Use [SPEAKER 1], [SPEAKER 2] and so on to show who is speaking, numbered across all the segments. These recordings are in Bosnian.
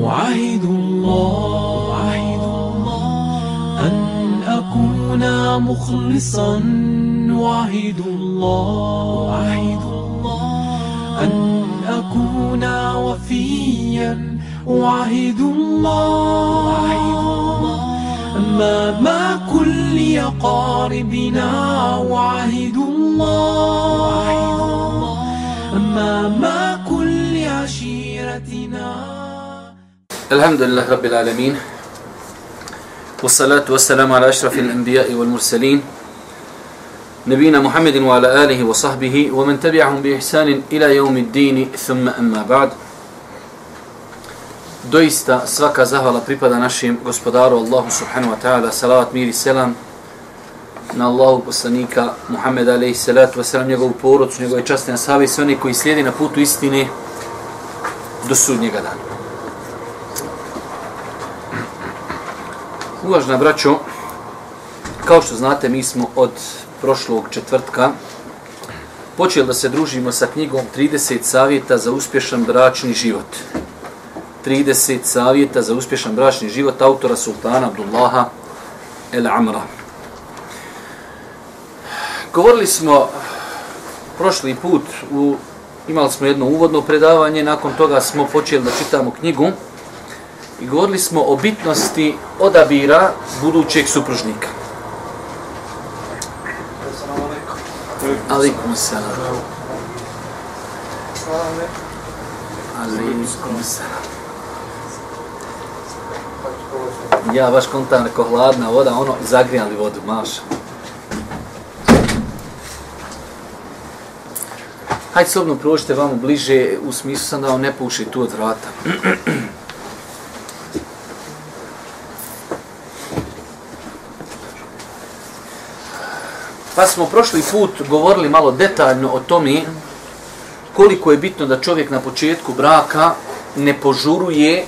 [SPEAKER 1] أعاهد الله أن أكون مخلصا أعاهد الله أن أكون وفيا أعاهد الله أمام كل أقاربنا أعاهد الله أمام كل عشيرتنا
[SPEAKER 2] Alhamdulillah Rabbil Alamin. Wassalatu wassalamu ala ashrafil anbijai wal mursalin. Nabina Muhammedin wa ala alihi wa sahbihi wa man tabi'ahum bi ihsanin ila jaumid dini thumma amma ba'd. Doista svaka zahvala pripada našim gospodaru Allahu subhanahu wa ta'ala. Salavat mir i selam na Allahu poslanika Muhammed alaihi salatu wassalam njegovu porodcu, njegove častne asave i sve oni koji slijedi na putu istine do sudnjega dana. Uvažna braćo, kao što znate, mi smo od prošlog četvrtka počeli da se družimo sa knjigom 30 savjeta za uspješan bračni život. 30 savjeta za uspješan bračni život autora Sultana Abdullaha El Amra. Govorili smo prošli put, u, imali smo jedno uvodno predavanje, nakon toga smo počeli da čitamo knjigu i govorili smo o bitnosti odabira budućeg supružnika. Alikum salam. Alikum salam. Ja baš kontam neko hladna voda, ono, zagrijali vodu, maša. Hajde sobno prođite vamo bliže, u smislu sam da vam ne puši tu od vrata. Pa smo prošli put govorili malo detaljno o tome koliko je bitno da čovjek na početku braka ne požuruje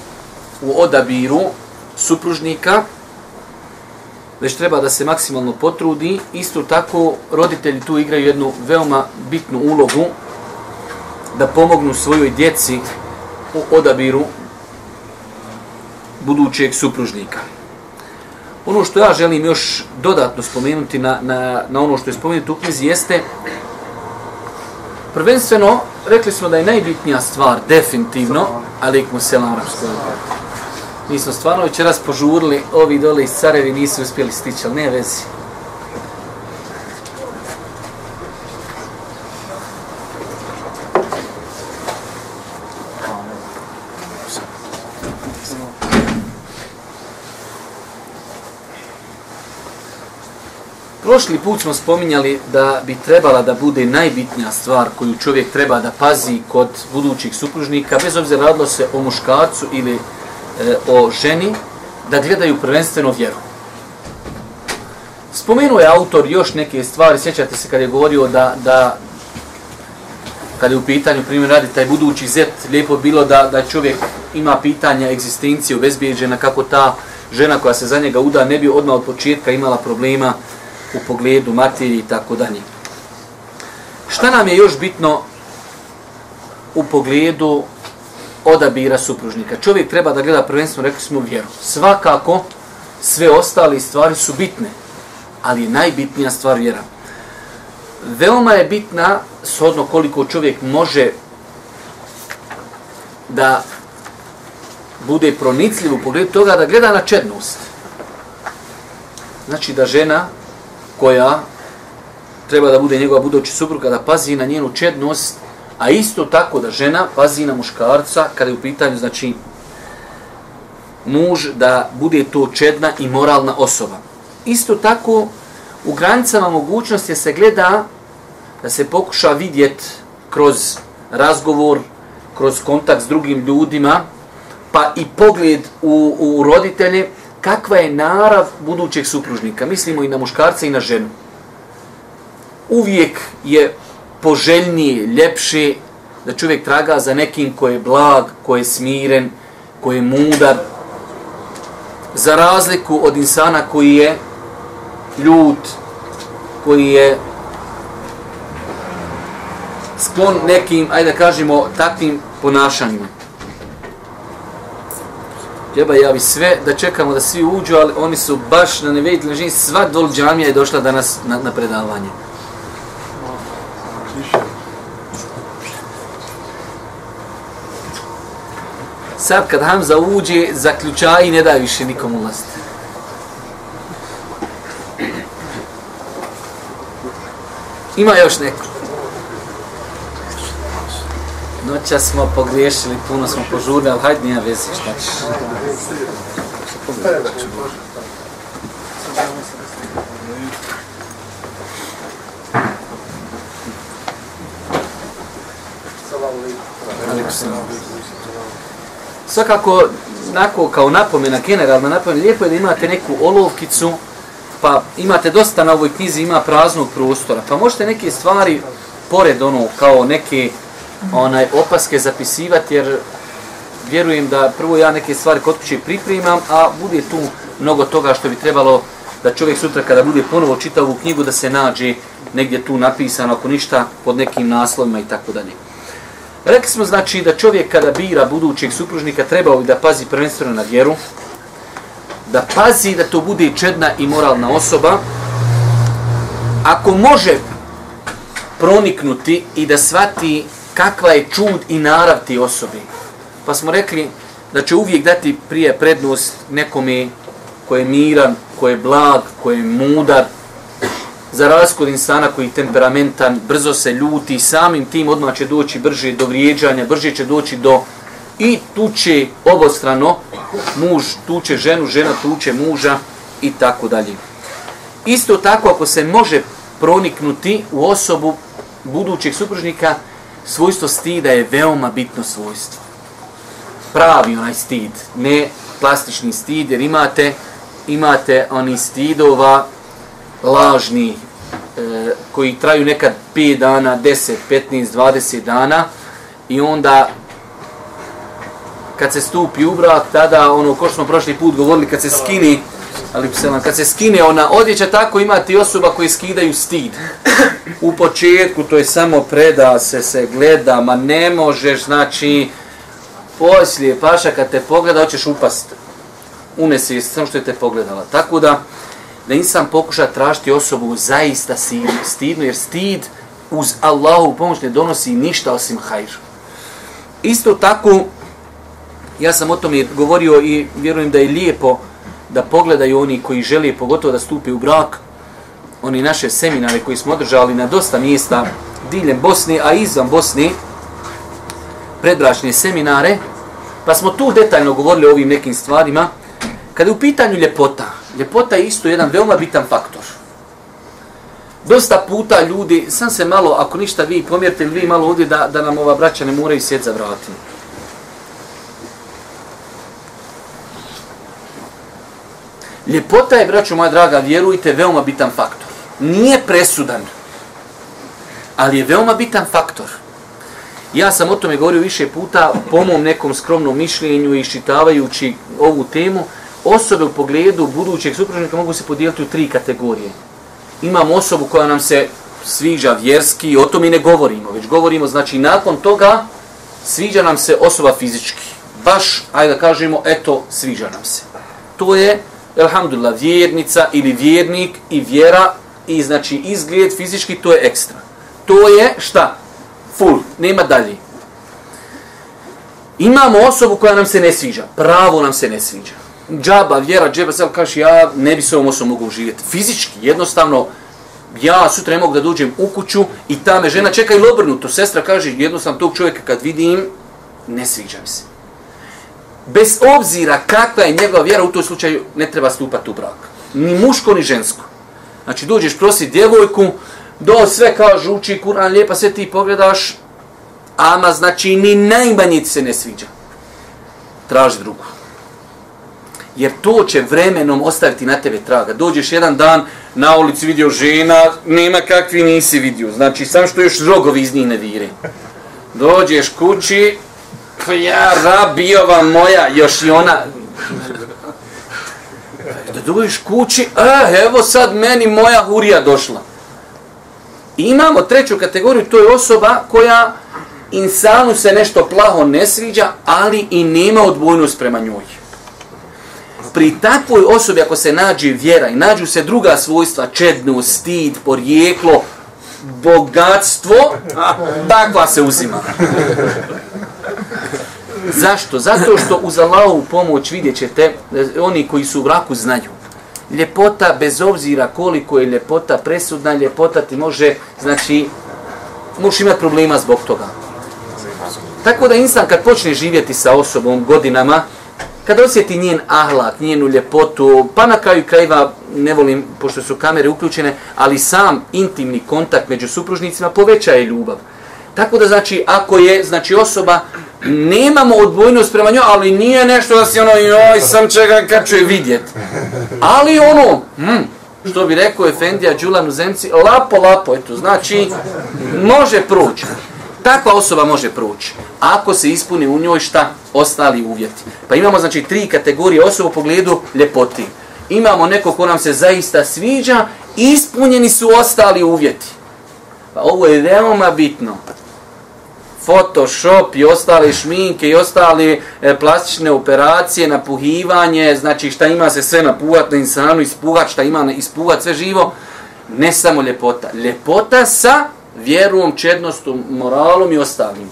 [SPEAKER 2] u odabiru supružnika, već treba da se maksimalno potrudi. Isto tako, roditelji tu igraju jednu veoma bitnu ulogu da pomognu svojoj djeci u odabiru budućeg supružnika. Ono što ja želim još dodatno spomenuti na, na, na ono što je spomenuto u knjizi jeste prvenstveno, rekli smo da je najbitnija stvar definitivno, alaikum selam arabsko. Mi smo stvarno večeras požurili, ovi dole iz Carevi nisu uspjeli stići, ali ne vezi. Prošli put smo spominjali da bi trebala da bude najbitnija stvar koju čovjek treba da pazi kod budućih supružnika, bez obzira radilo se o muškarcu ili e, o ženi, da gledaju prvenstveno vjeru. Spomenuo je autor još neke stvari, sjećate se kad je govorio da, da kad je u pitanju, primjer radi taj budući zet, lijepo bilo da, da čovjek ima pitanja egzistencije obezbijeđena, kako ta žena koja se za njega uda ne bi odmah od početka imala problema u pogledu materije i tako dalje. Šta nam je još bitno u pogledu odabira supružnika? Čovjek treba da gleda prvenstveno, rekli smo, vjeru. Svakako, sve ostale stvari su bitne, ali je najbitnija stvar vjera. Veoma je bitna, shodno koliko čovjek može da bude pronicljiv u pogledu toga da gleda na čednost. Znači da žena koja treba da bude njegova budući supruga, da pazi na njenu čednost, a isto tako da žena pazi na muškarca kada je u pitanju, znači, muž da bude to čedna i moralna osoba. Isto tako, u granicama mogućnosti se gleda da se pokuša vidjet kroz razgovor, kroz kontakt s drugim ljudima, pa i pogled u, u roditelje, kakva je narav budućeg supružnika. Mislimo i na muškarca i na ženu. Uvijek je poželjnije, ljepše da čovjek traga za nekim ko je blag, ko je smiren, ko je mudar, za razliku od insana koji je ljut, koji je sklon nekim, ajde da kažemo, takvim ponašanjima. Džeba javi sve da čekamo da svi uđu, ali oni su baš na neveditelj način, sva dol džamija je došla danas na, na predavanje. Sad kad Hamza uđe, zaključaj i ne daje više nikom ulaziti. Ima još neko. Noća smo pogriješili, puno smo požurili, ali hajde nije vezi, šta ćeš. Svakako, nako, kao napomena, generalna napomena, lijepo je da imate neku olovkicu, pa imate dosta na ovoj knjizi, ima praznog prostora, pa možete neke stvari, pored ono, kao neke onaj opaske zapisivati, jer vjerujem da prvo ja neke stvari kod kuće pripremam, a bude tu mnogo toga što bi trebalo da čovjek sutra kada bude ponovo čitao ovu knjigu da se nađe negdje tu napisano, ako ništa, pod nekim naslovima i tako dalje. Rekli smo znači da čovjek kada bira budućeg supružnika trebao bi da pazi prvenstveno na vjeru, da pazi da to bude čedna i moralna osoba. Ako može proniknuti i da svati kakva je čud i narav ti osobi. Pa smo rekli da će uvijek dati prije prednost nekome ko je miran, ko je blag, ko je mudar, za razliku od insana koji je temperamentan, brzo se ljuti, samim tim odmah će doći brže do vrijeđanja, brže će doći do i tuče obostrano, muž tuče ženu, žena tuče muža i tako dalje. Isto tako ako se može proniknuti u osobu budućeg supružnika, svojstvo stida je veoma bitno svojstvo. Pravi onaj stid, ne plastični stid, jer imate, imate oni stidova lažni, e, koji traju nekad 5 dana, 10, 15, 20 dana i onda kad se stupi u brak, tada ono ko što smo prošli put govorili, kad se skini ali selam, kad se skine ona odjeća, tako imati osoba koji skidaju stid. U početku to je samo preda se, se gleda, ma ne možeš, znači, poslije paša kad te pogleda, hoćeš upast. Unesi samo što je te pogledala. Tako da, da nisam pokuša tražiti osobu zaista stidnu, jer stid uz Allahu pomoć ne donosi ništa osim hajr. Isto tako, ja sam o tome govorio i vjerujem da je lijepo da pogledaju oni koji žele pogotovo da stupe u brak, oni naše seminare koji smo održali na dosta mjesta diljem Bosne, a izvan Bosne, predbračne seminare, pa smo tu detaljno govorili o ovim nekim stvarima. Kada je u pitanju ljepota, ljepota je isto jedan veoma bitan faktor. Dosta puta ljudi, sam se malo, ako ništa vi pomjerite ili vi malo ovdje da, da nam ova braća ne moraju sjeti za vratima. Ljepota je, braćo moja draga, vjerujte, veoma bitan faktor. Nije presudan, ali je veoma bitan faktor. Ja sam o tome govorio više puta, po mom nekom skromnom mišljenju i šitavajući ovu temu, osobe u pogledu budućeg supružnika mogu se podijeliti u tri kategorije. Imamo osobu koja nam se sviđa vjerski, o tome i ne govorimo, već govorimo, znači, nakon toga sviđa nam se osoba fizički. Baš, ajde da kažemo, eto, sviđa nam se. To je alhamdulillah, vjernica ili vjernik i vjera i znači izgled fizički, to je ekstra. To je šta? Full, nema dalje. Imamo osobu koja nam se ne sviđa, pravo nam se ne sviđa. Džaba, vjera, džaba, sad kaže ja ne bi s ovom osobom mogu živjeti. Fizički, jednostavno, ja sutra ne mogu da dođem u kuću i ta me žena čeka ili obrnuto. Sestra kaže, jednostavno tog čovjeka kad vidim, ne sviđa mi se bez obzira kakva je njegova vjera, u toj slučaju ne treba stupati u brak. Ni muško, ni žensko. Znači, dođeš prositi djevojku, do sve kao žuči, kuran, lijepa, sve ti pogledaš, ama znači ni najmanje ti se ne sviđa. Traži drugu. Jer to će vremenom ostaviti na tebe traga. Dođeš jedan dan, na ulici vidio žena, nema kakvi nisi vidio. Znači, sam što još rogovi iz njih ne vire. Dođeš kući, Pa ja, rabijova moja, još i ona... Da dođeš kući, eh, evo sad meni moja hurija došla. I imamo treću kategoriju, to je osoba koja insanu se nešto plaho ne sviđa, ali i nema odbojnost prema njoj. pri takvoj osobi ako se nađe vjera i nađu se druga svojstva, čednu, stid, porijeklo, bogatstvo, takva se uzima. Zašto? Zato što uz Allahovu pomoć vidjet ćete, e, oni koji su u braku znaju. Ljepota, bez obzira koliko je ljepota presudna, ljepota ti može, znači, možeš imati problema zbog toga. Tako da insan kad počne živjeti sa osobom godinama, kad osjeti njen ahlak, njenu ljepotu, pa na kraju krajeva, ne volim, pošto su kamere uključene, ali sam intimni kontakt među supružnicima povećaje ljubav. Tako da znači, ako je znači osoba, nemamo odbojnost prema njoj, ali nije nešto da si ono, joj, sam čega kad ću je vidjet. Ali ono, hm, što bi rekao Efendija Đulan u Zemci, lapo, lapo, eto, znači, može proći. Takva osoba može proći. Ako se ispuni u njoj šta? Ostali uvjeti. Pa imamo znači tri kategorije osoba u pogledu ljepoti. Imamo neko ko nam se zaista sviđa, ispunjeni su ostali uvjeti. Pa ovo je veoma bitno. Photoshop i ostale šminke i ostale e, plastične operacije, napuhivanje, znači šta ima se sve napuhat na insanu, ispuhat šta ima ispuhat sve živo. Ne samo ljepota. Ljepota sa vjerom, čednostom, moralom i ostalim.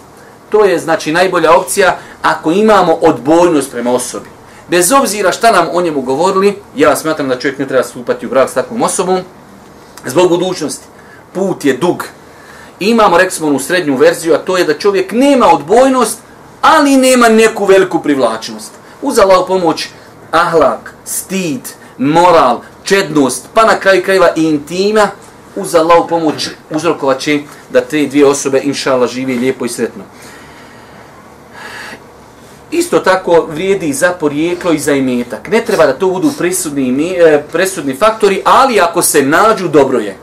[SPEAKER 2] To je znači najbolja opcija ako imamo odbojnost prema osobi. Bez obzira šta nam o njemu govorili, ja smatram da čovjek ne treba stupati u brak s takvom osobom, zbog budućnosti. Put je dug. Imamo, rekli smo, u srednju verziju, a to je da čovjek nema odbojnost, ali nema neku veliku privlačnost. Uz Allah pomoć, ahlak, stid, moral, čednost, pa na kraju krajeva i intima, uz Allahu pomoć uzrokovat će da te dvije osobe inšala, živi lijepo i sretno. Isto tako vrijedi za porijeklo i za imetak. Ne treba da to budu presudni, e, presudni faktori, ali ako se nađu, dobro je.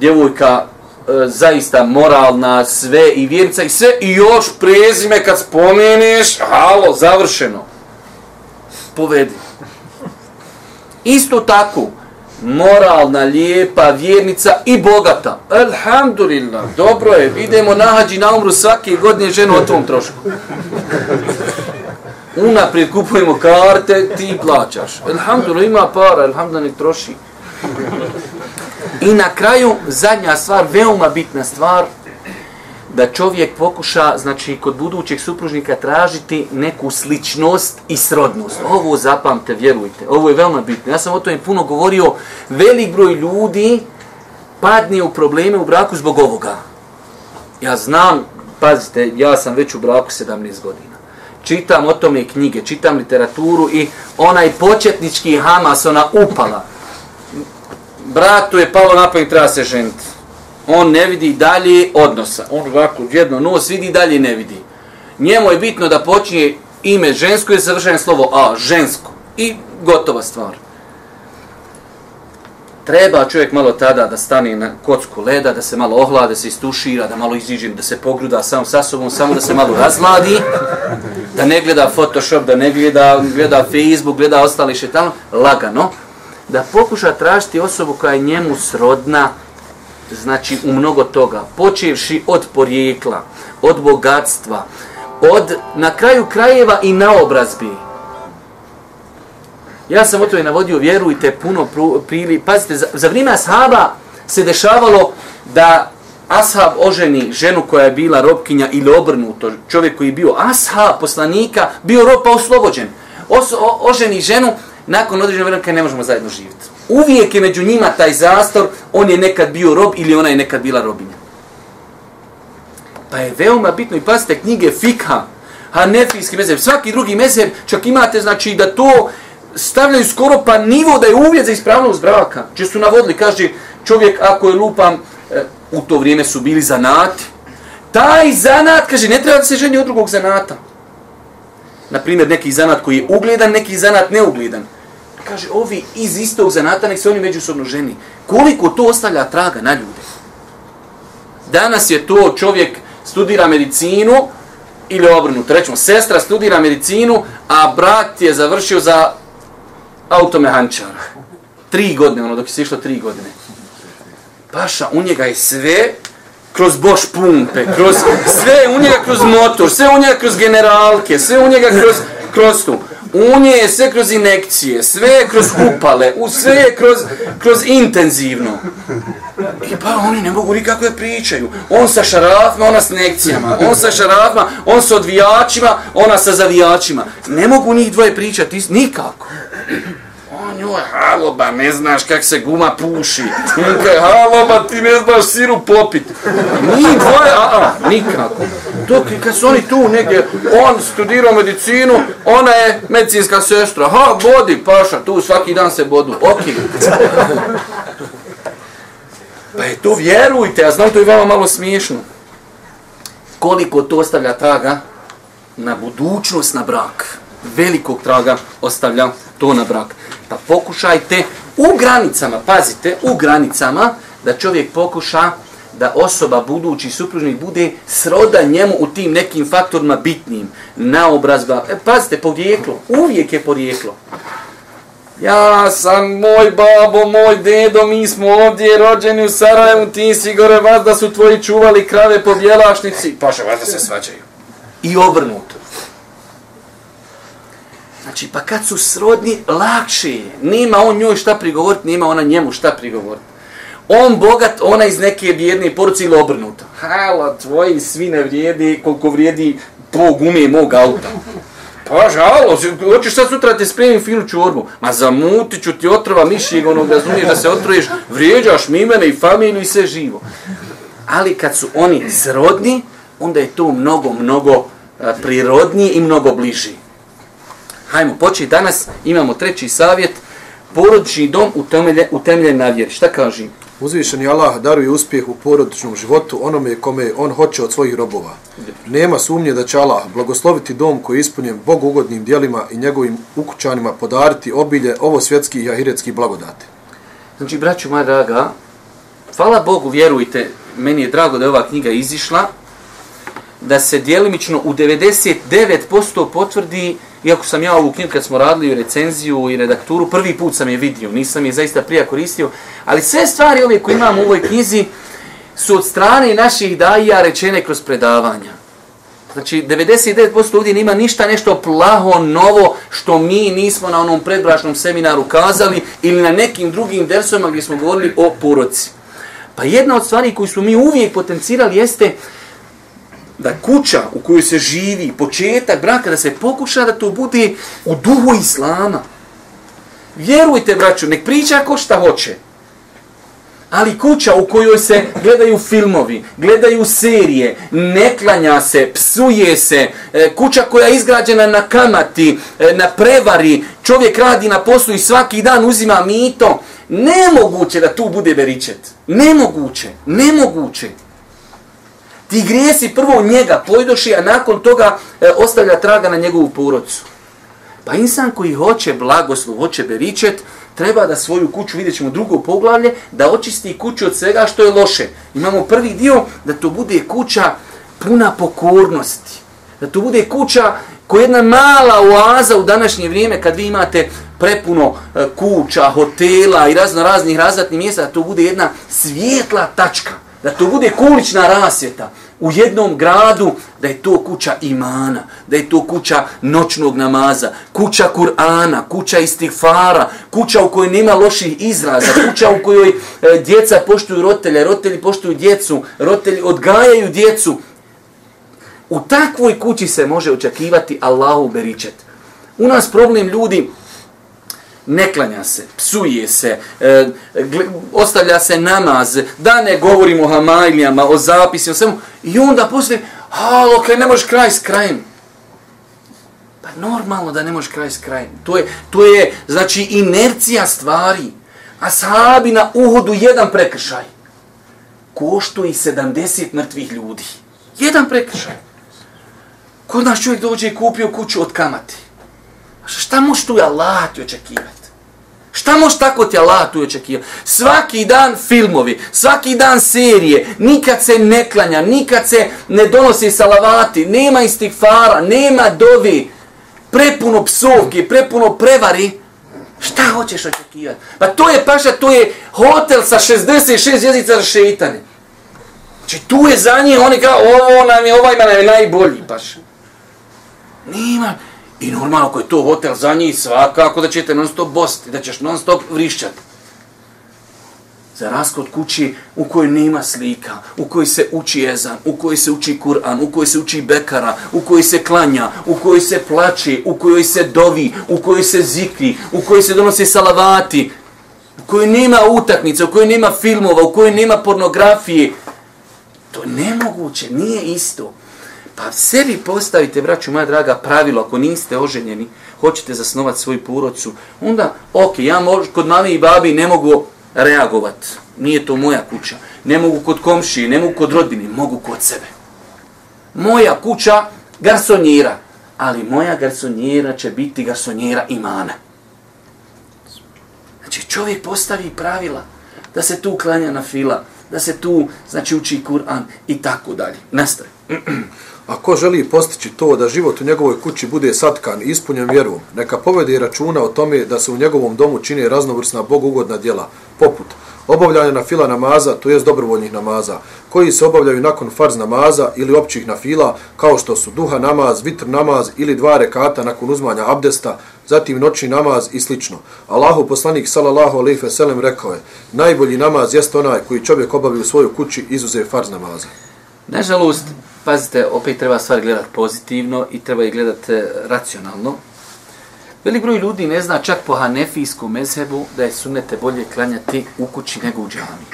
[SPEAKER 2] Djevojka e, zaista moralna, sve i vjernica i sve, i još prezime kad spomeneš, halo, završeno. Povedi. Isto tako, moralna, lijepa, vjernica i bogata. Alhamdulillah, dobro je, idemo na hađi na umru svake godine ženu o tom trošku. Unaprijed kupujemo karte, ti plaćaš. Alhamdulillah, ima para, alhamdulillah, nek troši. I na kraju, zadnja stvar, veoma bitna stvar, da čovjek pokuša, znači, kod budućeg supružnika tražiti neku sličnost i srodnost. Ovo zapamte, vjerujte. Ovo je veoma bitno. Ja sam o tome puno govorio. Velik broj ljudi padne u probleme u braku zbog ovoga. Ja znam, pazite, ja sam već u braku 17 godina. Čitam o tome knjige, čitam literaturu i onaj početnički Hamas, ona upala. Bratu je palo napad treba se ženiti on ne vidi dalje odnosa. On ovako jedno nos vidi dalje ne vidi. Njemu je bitno da počinje ime žensko i završeno slovo a, žensko. I gotova stvar. Treba čovjek malo tada da stane na kocku leda, da se malo ohlada, da se istušira, da malo iziđe, da se pogruda sam sa sobom, samo da se malo razladi, da ne gleda Photoshop, da ne gleda, gleda Facebook, gleda ostali šetano, lagano, da pokuša tražiti osobu koja je njemu srodna, znači u mnogo toga, počevši od porijekla, od bogatstva, od na kraju krajeva i na obrazbi. Ja sam o tome navodio, vjerujte, puno prili. Pazite, za, za vrijeme ashaba se dešavalo da ashab oženi ženu koja je bila robkinja ili obrnuto, čovjek koji je bio ashab poslanika, bio rob pa oslobođen. Os, o, oženi ženu, nakon određenog vremena ne možemo zajedno živjeti uvijek je među njima taj zastor, on je nekad bio rob ili ona je nekad bila robinja. Pa je veoma bitno i pazite knjige Fikha, Hanefijski mezheb, svaki drugi mezheb, čak imate znači da to stavljaju skoro pa nivo da je uvjet za ispravnost braka. Če su navodili, kaže čovjek ako je lupan, e, u to vrijeme su bili zanati, taj zanat, kaže, ne treba da se ženi od drugog zanata na primjer, neki zanat koji je ugledan, neki zanat neugledan kaže, ovi iz istog zanata, nek se oni međusobno ženi. Koliko to ostavlja traga na ljude? Danas je to čovjek studira medicinu, ili obrnuto, rećemo, sestra studira medicinu, a brat je završio za automehančara. Tri godine, ono, dok je se išlo tri godine. Paša, u njega je sve kroz boš pumpe, kroz sve u njega kroz motor, sve u njega kroz generalke, sve u njega kroz kroz tu. U nje je sve kroz inekcije, sve je kroz upale, u sve je kroz, kroz intenzivno. I pa oni ne mogu nikako je pričaju. On sa šarafima, ona s inekcijama. On sa šarafima, on sa odvijačima, ona sa zavijačima. Ne mogu njih dvoje pričati nikako. On joj, haloba, ne znaš kak se guma puši. On kaj, haloba, ti ne znaš siru popit. Ni dvoje, a, a, nikako. Dok kad su oni tu negdje, on studirao medicinu, ona je medicinska sestra. Ha, bodi, paša, tu svaki dan se bodu. Ok. Pa je to, vjerujte, ja znam to je vama malo smiješno. Koliko to ostavlja traga na budućnost, na brak. Velikog traga ostavlja to na brak. Pa pokušajte u granicama, pazite, u granicama da čovjek pokuša da osoba budući supružnik bude sroda njemu u tim nekim faktorima bitnim. Naobrazba, e, pazite, porijeklo, uvijek je porijeklo. Ja sam moj babo, moj dedo, mi smo ovdje rođeni u Sarajevu, ti si gore vas da su tvoji čuvali krave po bjelašnici. Paša, vas da se svađaju. I obrnuto. Znači, pa kad su srodni, lakše je. Nima on njoj šta prigovoriti, nima ona njemu šta prigovoriti. On bogat, ona iz neke vjedne poruci ili obrnuto. Hala, tvoji svi ne vrijedi koliko vrijedi tvoj gume mog auta. Pa žalo, hoćeš sad sutra te spremim finu čorbu. Ma zamutit ću ti otrova mišijeg, onog razumiješ da se otruješ, vrijeđaš mi mene i familiju i sve živo. Ali kad su oni srodni, onda je to mnogo, mnogo eh, prirodnije i mnogo bliži. Hajmo, početi danas, imamo treći savjet, porodični dom utemeljen, utemeljen na vjeri. Šta kažem?
[SPEAKER 3] Uzvišeni Allah daruje uspjeh u porodičnom životu onome kome on hoće od svojih robova. Nema sumnje da će Allah blagosloviti dom koji je ispunjen Bogu ugodnim dijelima i njegovim ukućanima podariti obilje ovo svjetski i ahiretski blagodati.
[SPEAKER 2] Znači, braću moja draga, hvala Bogu, vjerujte, meni je drago da je ova knjiga izišla, da se dijelimično u 99% potvrdi Iako sam ja ovu knjigu kad smo radili recenziju i redakturu, prvi put sam je vidio, nisam je zaista prija koristio, ali sve stvari ove koje imamo u ovoj knjizi su od strane naših daija rečene kroz predavanja. Znači, 99% ljudi nima ništa nešto plaho, novo, što mi nismo na onom predbračnom seminaru kazali ili na nekim drugim dersovima gdje smo govorili o poroci. Pa jedna od stvari koju smo mi uvijek potencirali jeste da kuća u kojoj se živi, početak braka, da se pokuša da to bude u duhu islama. Vjerujte, braću, nek priča ko šta hoće. Ali kuća u kojoj se gledaju filmovi, gledaju serije, ne klanja se, psuje se, e, kuća koja je izgrađena na kamati, e, na prevari, čovjek radi na poslu i svaki dan uzima mito, nemoguće da tu bude beričet. Nemoguće, nemoguće ti grijesi prvo njega pojdoši, a nakon toga e, ostavlja traga na njegovu porodcu. Pa insan koji hoće blagoslov, hoće beričet, treba da svoju kuću, vidjet ćemo drugo poglavlje, da očisti kuću od svega što je loše. Imamo prvi dio da to bude kuća puna pokornosti. Da to bude kuća koja je jedna mala oaza u današnje vrijeme kad vi imate prepuno e, kuća, hotela i razno raznih razvatnih mjesta, da to bude jedna svijetla tačka. Da to bude kulična rasvjeta u jednom gradu da je to kuća imana, da je to kuća noćnog namaza, kuća Kur'ana, kuća istighfara, kuća u kojoj nema loših izraza, kuća u kojoj e, djeca poštuju roditelje, roditelji poštuju djecu, roditelji odgajaju djecu. U takvoj kući se može očekivati Allahu beričet. U nas problem ljudi, ne klanja se, psuje se, e, gle, ostavlja se namaz, da ne govorimo o hamajlijama, o zapisima, svemu, i onda poslije, halo, kaj ne možeš kraj s krajem. Pa normalno da ne možeš kraj s krajem. To je, to je, znači, inercija stvari. A sahabi na uhodu jedan prekršaj. Košto i 70 mrtvih ljudi. Jedan prekršaj. Kod nas čovjek dođe i kupio kuću od kamati. Šta možeš tu Allah ti očekivati? Šta možeš tako ti Allah tu očekivati? Svaki dan filmovi, svaki dan serije, nikad se ne klanja, nikad se ne donosi salavati, nema istighfara, nema dovi, prepuno psovki, prepuno prevari. Šta hoćeš očekivati? Pa to je paša, to je hotel sa 66 jezica za šeitane. Znači tu je za njih, oni kao, ovo nam je, ovaj nam je najbolji paša. Nema, I normalno, ako je to hotel za njih, svakako da ćete non stop bosti, da ćeš non stop vrišćati. Za raskod kući u kojoj nema slika, u kojoj se uči jezan, u kojoj se uči Kur'an, u kojoj se uči bekara, u kojoj se klanja, u kojoj se plače, u kojoj se dovi, u kojoj se zikri, u kojoj se donose salavati, u kojoj nema utakmica, u kojoj nema filmova, u kojoj nema pornografije. To je nemoguće, nije isto. Pa sebi postavite, braću moja draga, pravilo, ako niste oženjeni, hoćete zasnovati svoju porodcu, onda, ok, ja mož, kod mame i babi ne mogu reagovat. Nije to moja kuća. Ne mogu kod komšije, ne mogu kod rodbine, mogu kod sebe. Moja kuća garsonjera, ali moja garsonjera će biti garsonjera imana. Znači čovjek postavi pravila da se tu klanja na fila, da se tu znači uči Kur'an i tako dalje. Nastavi.
[SPEAKER 3] A ko želi postići to da život u njegovoj kući bude satkan i ispunjen vjerom, neka povede računa o tome da se u njegovom domu čine raznovrsna bogugodna djela, poput obavljanja na fila namaza, to jest dobrovoljnih namaza, koji se obavljaju nakon farz namaza ili općih na fila, kao što su duha namaz, vitr namaz ili dva rekata nakon uzmanja abdesta, zatim noćni namaz i slično. Allahu poslanik sallallahu alejhi ve sellem rekao je: Najbolji namaz jest onaj koji čovjek obavi u svojoj kući izuzev farz namaza.
[SPEAKER 2] Nažalost, pazite, opet treba stvar gledati pozitivno i treba je gledati e, racionalno. Velik broj ljudi ne zna čak po hanefijskom mezhebu da je sunnete bolje klanjati u kući nego u džami.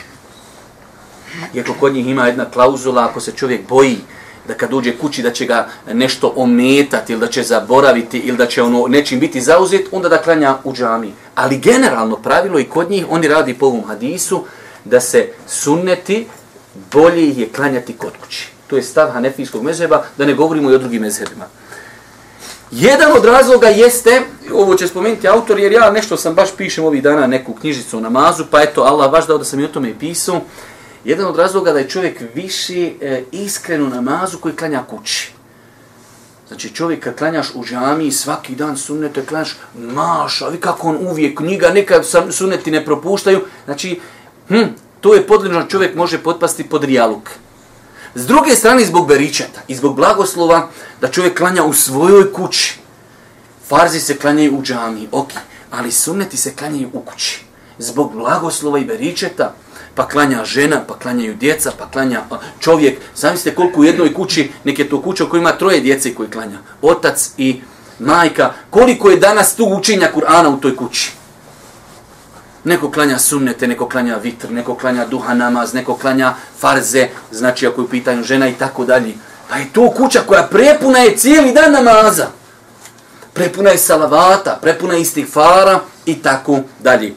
[SPEAKER 2] Iako kod njih ima jedna klauzula, ako se čovjek boji da kad uđe kući da će ga nešto ometati ili da će zaboraviti ili da će ono nečim biti zauzet, onda da klanja u džami. Ali generalno pravilo i kod njih, oni radi po ovom hadisu, da se sunneti bolje je klanjati kod kući. To je stav hanefijskog mezheba, da ne govorimo i o drugim mezhebima. Jedan od razloga jeste, ovo će spomenuti autor, jer ja nešto sam baš pišem ovih dana neku knjižicu o namazu, pa eto, Allah baš dao da sam i o tome pisao. Jedan od razloga da je čovjek više e, iskren u namazu koji klanja kući. Znači čovjek kad klanjaš u džami svaki dan sunnete klanjaš, maša, vi kako on uvijek knjiga, nekad sunneti ne propuštaju. Znači, hm, to je podlično čovjek može potpasti pod rijaluk. S druge strane, zbog beričeta i zbog blagoslova, da čovjek klanja u svojoj kući. Farzi se klanjaju u džami, ok, ali sunneti se klanjaju u kući. Zbog blagoslova i beričeta, pa klanja žena, pa klanjaju djeca, pa klanja čovjek. Zamislite koliko u jednoj kući, neke to kuća koja ima troje djece koji klanja. Otac i majka. Koliko je danas tu učenja Kur'ana u toj kući? Neko klanja sunnete, neko klanja vitr, neko klanja duha namaz, neko klanja farze, znači ako je u pitanju žena i tako dalje. Pa je to kuća koja prepuna je cijeli dan namaza. Prepuna je salavata, prepuna je istighfara i tako dalje.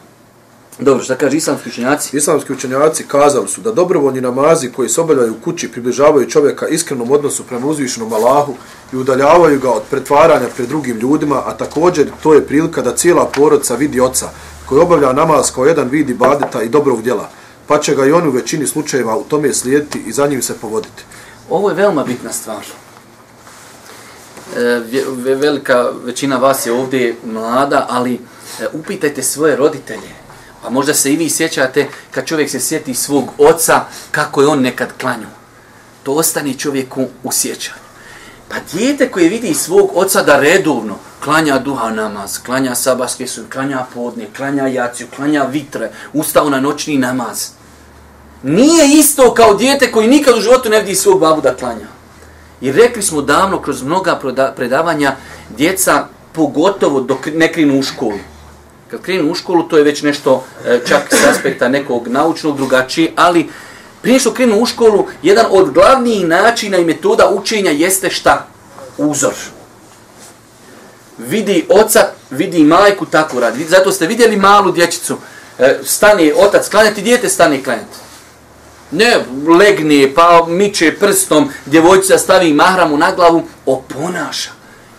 [SPEAKER 2] Dobro, šta kaže islamski učenjaci?
[SPEAKER 3] Islamski učenjaci kazali su da dobrovoljni namazi koji se obavljaju u kući približavaju čovjeka iskrenom odnosu prema uzvišenom Allahu i udaljavaju ga od pretvaranja pred drugim ljudima, a također to je prilika da cijela porodca vidi oca, koji obavlja namaz kao jedan vid ibadeta i dobrog djela, pa će ga i on u većini slučajeva u tome slijediti i za njim se povoditi.
[SPEAKER 2] Ovo je veoma bitna stvar. E, velika većina vas je ovdje mlada, ali e, upitajte svoje roditelje. Pa možda se i vi sjećate kad čovjek se sjeti svog oca, kako je on nekad klanju. To ostane čovjeku u sjećanju. Pa dijete koje vidi svog oca da redovno, klanja duha namaz, klanja sabaske su, klanja podne, klanja jaciju, klanja vitre, ustao na noćni namaz. Nije isto kao dijete koji nikad u životu ne vidi svog babu da klanja. I rekli smo davno kroz mnoga predavanja, djeca pogotovo dok ne krenu u školu. Kad krenu u školu, to je već nešto e, čak s aspekta nekog naučnog drugačije, ali prije što krenu u školu, jedan od glavnijih načina i metoda učenja jeste šta? Uzor vidi oca, vidi majku, tako radi. Zato ste vidjeli malu dječicu, Stani stane otac klanjati, dijete stane klanjati. Ne, legne, pa miče prstom, djevojčica stavi mahramu na glavu, oponaša.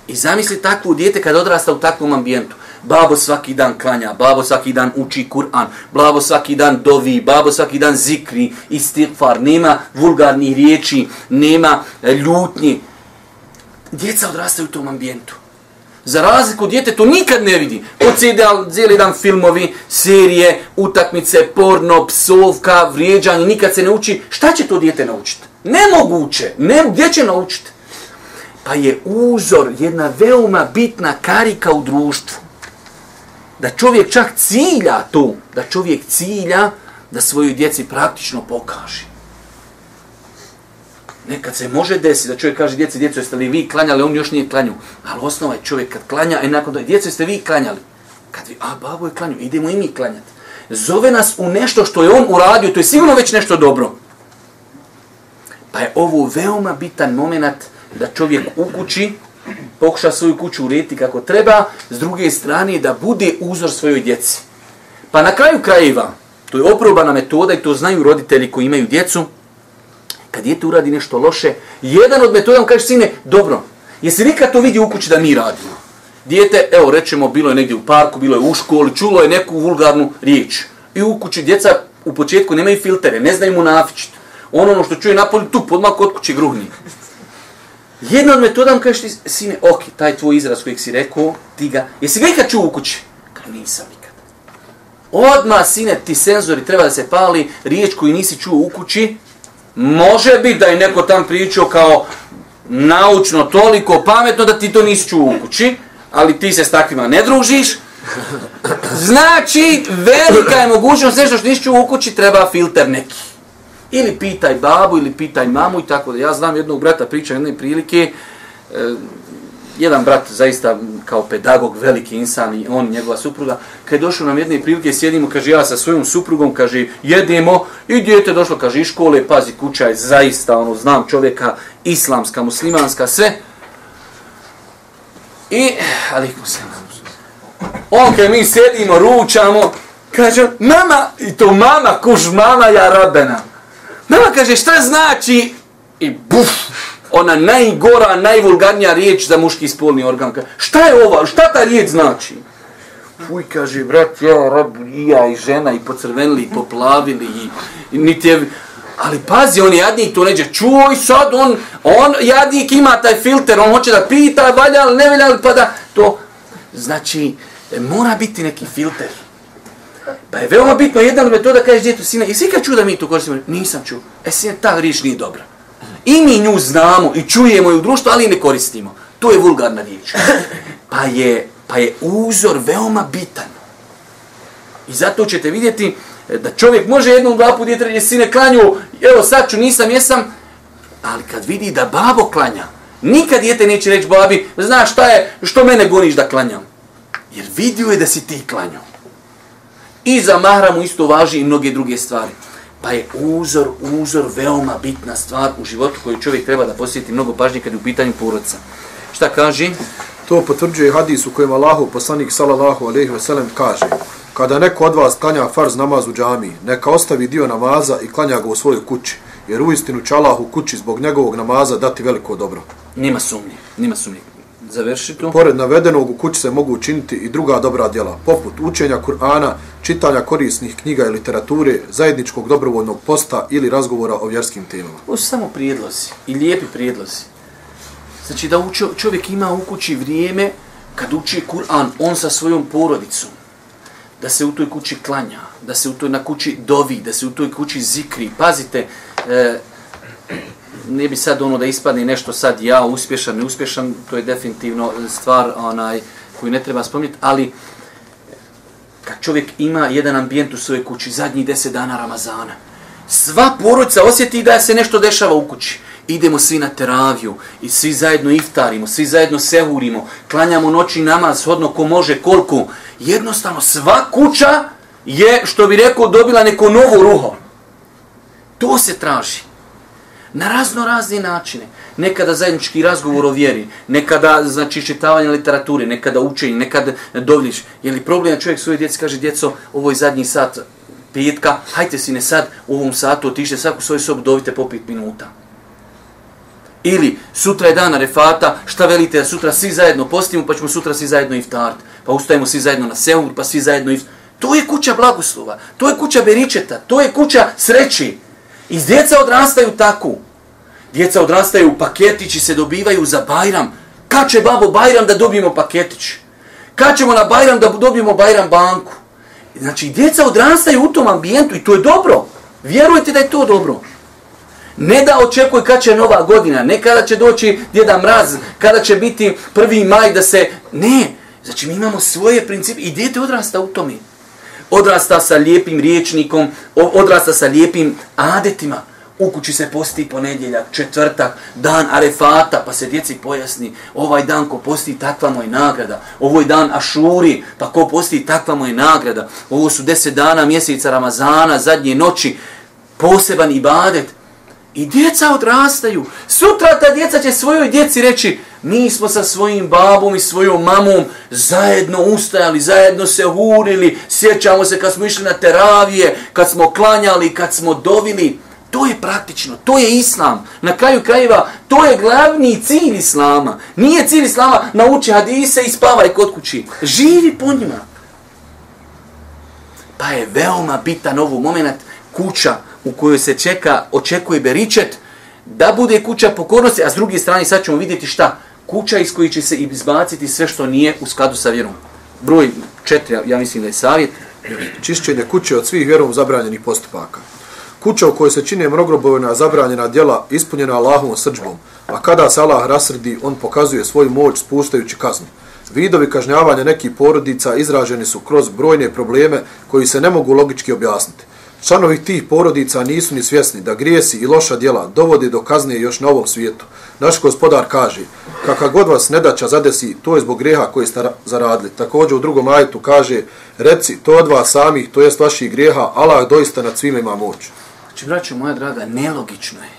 [SPEAKER 2] I zamisli takvu dijete kad odrasta u takvom ambijentu. Babo svaki dan klanja, babo svaki dan uči Kur'an, babo svaki dan dovi, babo svaki dan zikri, istighfar, nema vulgarnih riječi, nema e, ljutnji. Djeca odrastaju u tom ambijentu. Za razliku djete to nikad ne vidi. Od cijeli dan filmovi, serije, utakmice, porno, psovka, vrijeđanje, nikad se ne uči. Šta će to djete naučiti? Nemoguće. Ne, gdje će naučiti? pa je uzor jedna veoma bitna karika u društvu. Da čovjek čak cilja to, da čovjek cilja da svojoj djeci praktično pokaže. Nekad se može desiti da čovjek kaže djeci, djeco, jeste li vi klanjali, on još nije klanju. Ali osnova je čovjek kad klanja, i nakon toga, djeco, jeste vi klanjali. Kad vi, a babo je klanju, idemo i mi klanjati. Zove nas u nešto što je on uradio, to je sigurno već nešto dobro. Pa je ovo veoma bitan moment da čovjek u kući pokuša svoju kuću urediti kako treba, s druge strane da bude uzor svojoj djeci. Pa na kraju krajeva, to je oprobana metoda i to znaju roditelji koji imaju djecu, kad djete uradi nešto loše, jedan od metoda mu kaže, sine, dobro, jesi nikad to vidi u kući da mi radimo? Dijete, evo, rečemo, bilo je negdje u parku, bilo je u školi, čulo je neku vulgarnu riječ. I u kući djeca u početku nemaju filtere, ne znaju mu nafičiti. Ono, ono što čuje napolju, tu podmak kod kuće gruhni. Jedna od metoda mu kaže, sine, ok, taj tvoj izraz kojeg si rekao, ti ga, jesi ga ikad čuo u kući? Kaže, nisam nikad. Odma sine, ti senzori treba da se pali, riječ koju nisi čuo u kući, Može biti da je neko tam pričao kao naučno toliko pametno da ti to nisi čuo u kući, ali ti se s takvima ne družiš. Znači, velika je mogućnost nešto što nisi čuo u kući, treba filter neki. Ili pitaj babu, ili pitaj mamu i tako da. Ja znam jednog brata, pričam jedne prilike, e, jedan brat zaista kao pedagog, veliki insan i on, njegova supruga, kad je došao nam jedne prilike, sjedimo, kaže, ja sa svojom suprugom, kaže, jedemo, i djete došlo, kaže, iz škole, pazi, kuća je zaista, ono, znam čovjeka, islamska, muslimanska, sve. I, ali, on, kad mi sjedimo, ručamo, kaže, mama, i to mama, kuš, mama, ja rabena. Nama kaže, šta znači, i buf, ona najgora, najvulgarnija riječ za muški spolni organ. Šta je ova? Šta ta riječ znači? Fuj, kaže, brat, ja, rab, i ja, i žena, i pocrvenili, i poplavili, i, i niti je... Ali pazi, on jadnik to neđe, čuj sad, on, on jadnik ima taj filter, on hoće da pita, valja li, ne valja li, pa da to... Znači, mora biti neki filter. Pa je veoma bitno, jedna metoda kažeš djetu, sine, jesi kad čuo da mi to koristimo? Nisam čuo. E, sine, ta riječ nije dobra. I mi nju znamo i čujemo je u društvu, ali ne koristimo. To je vulgarna riječ. Pa je, pa je uzor veoma bitan. I zato ćete vidjeti e, da čovjek može jednom dva put djetre sine klanju, evo sad ću, nisam, jesam, ali kad vidi da babo klanja, nikad djete neće reći babi, znaš šta je, što mene goniš da klanjam? Jer vidio je da si ti klanjao. I za mahramu isto važi i mnoge druge stvari. Pa je uzor, uzor veoma bitna stvar u životu koju čovjek treba da posjeti mnogo pažnje kad je u pitanju porodca. Šta kaže?
[SPEAKER 3] To potvrđuje hadis u kojem Allahu poslanik sallallahu alejhi ve sellem kaže: Kada neko od vas klanja farz namaz u džamii, neka ostavi dio namaza i klanja ga u svojoj kući, jer u istinu će Allah u kući zbog njegovog namaza dati veliko dobro.
[SPEAKER 2] Nima sumnje, nima sumnje završi to.
[SPEAKER 3] Pored navedenog u kući se mogu učiniti i druga dobra djela, poput učenja Kur'ana, čitanja korisnih knjiga i literature, zajedničkog dobrovoljnog posta ili razgovora o vjerskim temama.
[SPEAKER 2] Ovo su samo prijedlozi i lijepi prijedlozi. Znači da čovjek ima u kući vrijeme kad uči Kur'an, on sa svojom porodicom, da se u toj kući klanja, da se u toj na kući dovi, da se u toj kući zikri. Pazite, e, ne bi sad ono da ispadne nešto sad ja uspješan, neuspješan, to je definitivno stvar onaj koju ne treba spomniti, ali kad čovjek ima jedan ambijent u svojoj kući, zadnjih deset dana Ramazana, sva porodica osjeti da se nešto dešava u kući. Idemo svi na teraviju i svi zajedno iftarimo, svi zajedno sehurimo, klanjamo noći namaz, hodno ko može, koliko. Jednostavno, sva kuća je, što bi rekao, dobila neko novo ruho. To se traži na razno razne načine. Nekada zajednički razgovor o vjeri, nekada znači čitavanje literature, nekada učenje, nekada dovljiš. Je li problem da čovjek svoje djeci kaže, djeco, ovo je zadnji sat petka, hajte si ne sad u ovom satu otište svaku svoju sobu, dovite po pet minuta. Ili sutra je dana refata, šta velite da sutra svi zajedno postimo, pa ćemo sutra svi zajedno iftart, pa ustajemo svi zajedno na seur, pa svi zajedno iftart. To je kuća blagoslova, to je kuća beričeta, to je kuća sreći. I djeca odrastaju tako. Djeca odrastaju, paketići se dobivaju za Bajram. Kad će babo Bajram da dobijemo paketić? Kad ćemo na Bajram da dobijemo Bajram banku? Znači, djeca odrastaju u tom ambijentu i to je dobro. Vjerujte da je to dobro. Ne da očekuje kad će nova godina, ne kada će doći djeda mraz, kada će biti prvi maj da se... Ne, znači mi imamo svoje principe i djete odrasta u tome. Odrasta sa lijepim riječnikom, odrasta sa lijepim adetima. U kući se posti ponedjeljak, četvrtak, dan arefata, pa se djeci pojasni, ovaj dan ko posti, takva moj nagrada. Ovoj dan ašuri, pa ko posti, takva moj nagrada. Ovo su deset dana mjeseca Ramazana, zadnje noći, poseban ibadet. I djeca odrastaju. Sutra ta djeca će svojoj djeci reći, mi smo sa svojim babom i svojom mamom zajedno ustajali, zajedno se hurili, sjećamo se kad smo išli na teravije, kad smo klanjali, kad smo dovili. To je praktično, to je islam. Na kraju krajeva, to je glavni cilj islama. Nije cilj islama nauči hadise i spavaj kod kući. Živi po njima. Pa je veoma bitan ovu moment kuća u kojoj se čeka, očekuje beričet, da bude kuća pokornosti, a s druge strane sad ćemo vidjeti šta? Kuća iz koje će se izbaciti sve što nije u skladu sa vjerom. Broj četiri, ja mislim da je savjet.
[SPEAKER 3] Čišćenje kuće od svih vjerom zabranjenih postupaka. Kuća u kojoj se čine mrogrobovina zabranjena djela ispunjena Allahovom srđbom, a kada se Allah rasrdi, on pokazuje svoju moć spuštajući kaznu. Vidovi kažnjavanja nekih porodica izraženi su kroz brojne probleme koji se ne mogu logički objasniti. Članovi tih porodica nisu ni svjesni da grijesi i loša djela dovode do kazne još na ovom svijetu. Naš gospodar kaže, kakav god vas nedaća zadesi, to je zbog greha koji ste zaradili. Također u drugom ajetu kaže, reci, to od vas samih, to jest vaših greha, Allah doista nad svima ima moć.
[SPEAKER 2] Znači, braćo moja draga, nelogično je.